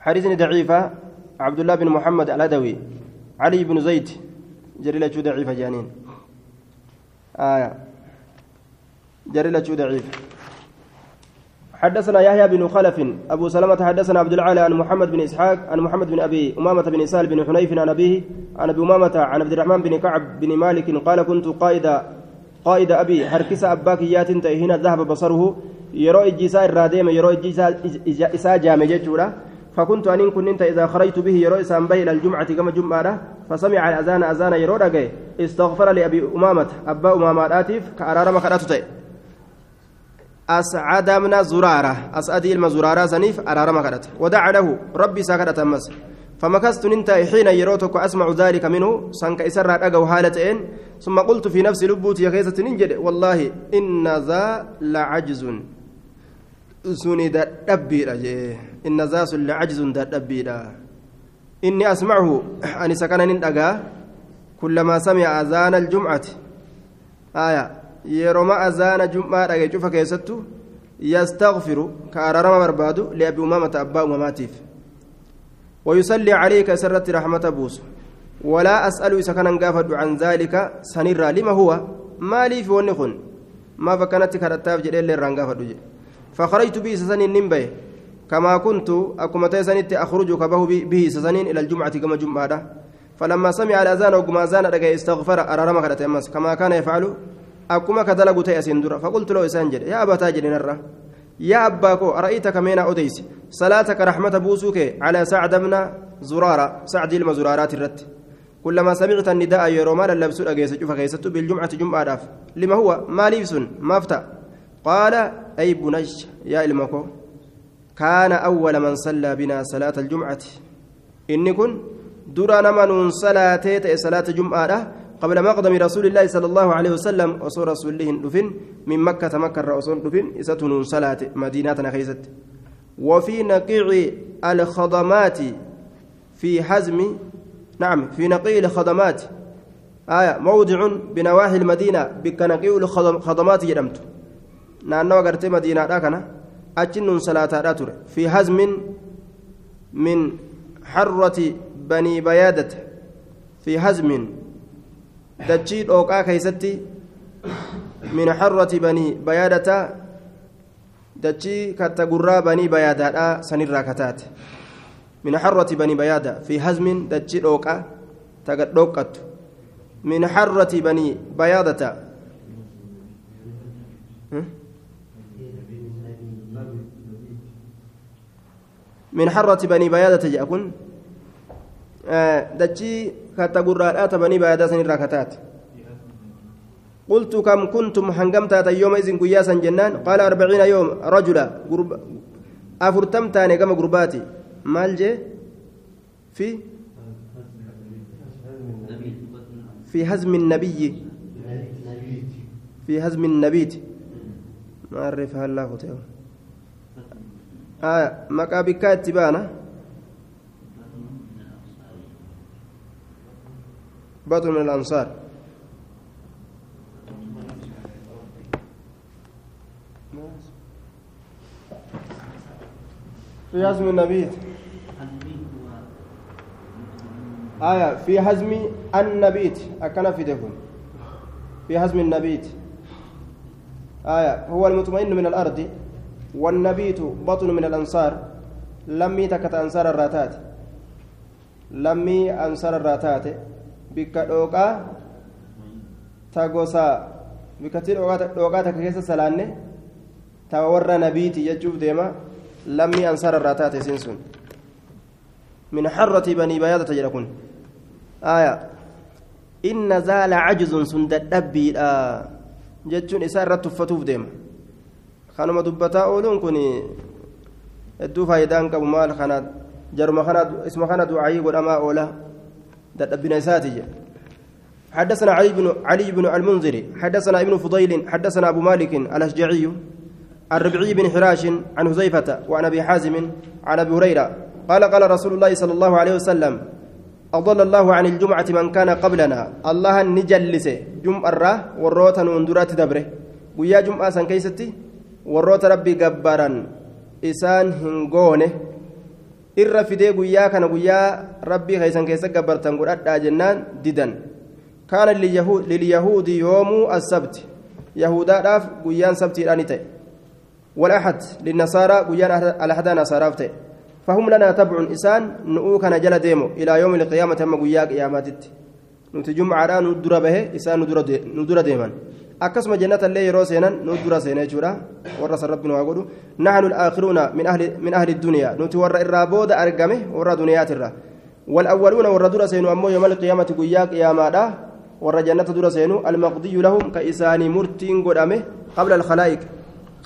حديث ضعيفة عبد الله بن محمد الأدوي علي بن زيد جريلة ضعيف جانين. آية. جريلة ضعيف حدثنا يحيى بن خلف أبو سلمة حدثنا عبد العالى عن محمد بن إسحاق عن محمد بن أبي أمامة بن سهل بن حنيف عن أبيه عن أبي أمامة عن عبد الرحمن بن كعب بن مالك قال كنت قائد قائد أبي حركس أباك يات هنا ذهب بصره. يرى إجيسا الراديم يرى إجيسا جامع جورا فكنت أن كنت إذا خرجت به يرى إسان به إلى الجمعة كما جمعة فسمع الأذان أذان يرى رجع استغفر لأبي أمامة أبا أمامة آتف كأرار خرجت أسعد من زرارة أسعد إلما زرارة سنيف أرار ما خرجت ودعا له ربي سكرت أمس. فمكثت ننت حين يروتك أسمع ذلك منه. سنك إسر أجو حالتين ثم قلت في نفسي لبوتي كيسة ننجد. والله إن ذا لعجز. Suni dadhabbiidha jee inna zaasun lacajzun dadhabbiidha inni asmachu ani isa kana nin dhagaa kullamaa sami'a azaana aljumcati aya yeroma azaana jum'aa dhage cufa keessattu yastagfiru ka araarama barbaadu liabi umaamata abbaa umamaatiif ويصلي عليك سرت رحمة بوس ولا أسأل إذا كان قافد عن ذلك سنرى لما هو ما لي في ونخن ما فكانت كرتاف جديل للرنقافد جديل فخرجت به سسنين نمبي كما كنت أكما تيسنت أخرج كبه به سسنين إلى الجمعة كما جمعة. فلما سمع الأذان وكما أذان استغفر أمس. كما كان يفعل أكما كدلق تيسين درا فقلت له إسانجر يا أبا تاجر نرى يا أباكو أرأيتك مين أوديس؟ صلاتك رحمة بوسوك على سعد بن زرارة سعد المزرارات الرت. كلما سمعت النداء يروما للبس أجيس بالجمعة جمعة لما هو؟ ما لبس؟ ما افتى قال أي بنج يا إلمكو كان أول من صلى بنا صلاة الجمعة. إني كن درى نمن صلاة صلاة جمعة قبل مقدم رسول الله صلى الله عليه وسلم وصور رسول الله دفن من مكة مكة الرسول دفن إستن صلاة مدينة خيست وفي نقيع الخضمات في حزم نعم في نقيع الخضمات. آية موضع بنواحي المدينة بك نقيع الخضمات جرمت naannawa gartee madiinaadha kana achi nun salaataadha ture fi hazmin min harrati banii bayaadata fi hazmin dachii dhooqaa keeysatti min harrati banii bayaadata dachii katta gurraa banii bayaadaadha sanirraa kataate min harrati banii bayaada fi hazmin dachii dhooqaa taga dhooqqattu min harrati banii bayaadata من حرة بني بيادة جاءكن آه دتشي كاتا قرادات بني بيادة سن راكتات قلت كم كنتم هنجمت يومئذ قياسا جنان؟ قال أربعين يوم رجلا. قرب أفرتم تاني كما قرباتي؟ مال جي؟ في؟ في هزم النبي. في هزم النبيت ما أعرفها الله تعالى آه مكابكات تبانا بطل من الأنصار في هزم النبي آية في هزم النبيت أكن في دفن في هزم النبيت آية هو المطمئن من الأرض والنبيت بطن من الأنصار. لمي تكت أنصار الراتات. لمي أنصار الراتات. بك دوقا تغوسا بك دوقا تكيس سلانة. تورى نبيتي يجوب ديما. لمي أنصار الراتات سنسون. من حرة بني بياضة تجركون. آية. إن زال عجز سند الدبي آه جتون إسارة تفتوف ديما. Kanuma dubbataa ooluun kun hedduu faayidaan qabu maal kana jaruma kana isma kana du'aayii godhamaa oola dadhabbina isaati حدثنا علي بن علي بن المنذر حدثنا ابن فضيل حدثنا ابو مالك الاشجعي الربعي بن حراش عن حذيفة وعن ابي حازم عن ابي هريرة قال قال رسول الله صلى الله عليه وسلم أضل الله عن الجمعة من كان قبلنا الله نجلس جمعة وروتا وندرات دبره ويا جمعة سن كيستي warroota rabbii gabbaran isaan hin goone irra fidee guyyaa kana guyyaa rabbii keeysan keessa gabbartan godhadhaa jennaan didan kaana lilyahuudi yoomuu assabti yahudaadhaaf guyyaan sabtiidhaani ta'e والأحد للنصارى قيان الأحد نصارى فتي فهم لنا تبع إنسان نؤو كان جل ديمو إلى يوم القيامة هم قياك قيامات نتجمع على ندر به إنسان ندر ديما akkasuma jannata illee yeroo seenan nu dura seenee jechuudha warra san rabbi nu haa godhu naxnu alaakiruuna min ahli duniyaa nuti warra irraa booda argame warra duniyaatirra والأولون درا سينو أمو يوم القيامة قيا قيامادا ورا جنة درا سينو المقضي لهم كإساني مرتين قدامه قبل الخلائق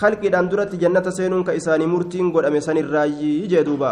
خلق درت جنة سينو كإساني مرتين قدامه سن الراجي جدوبا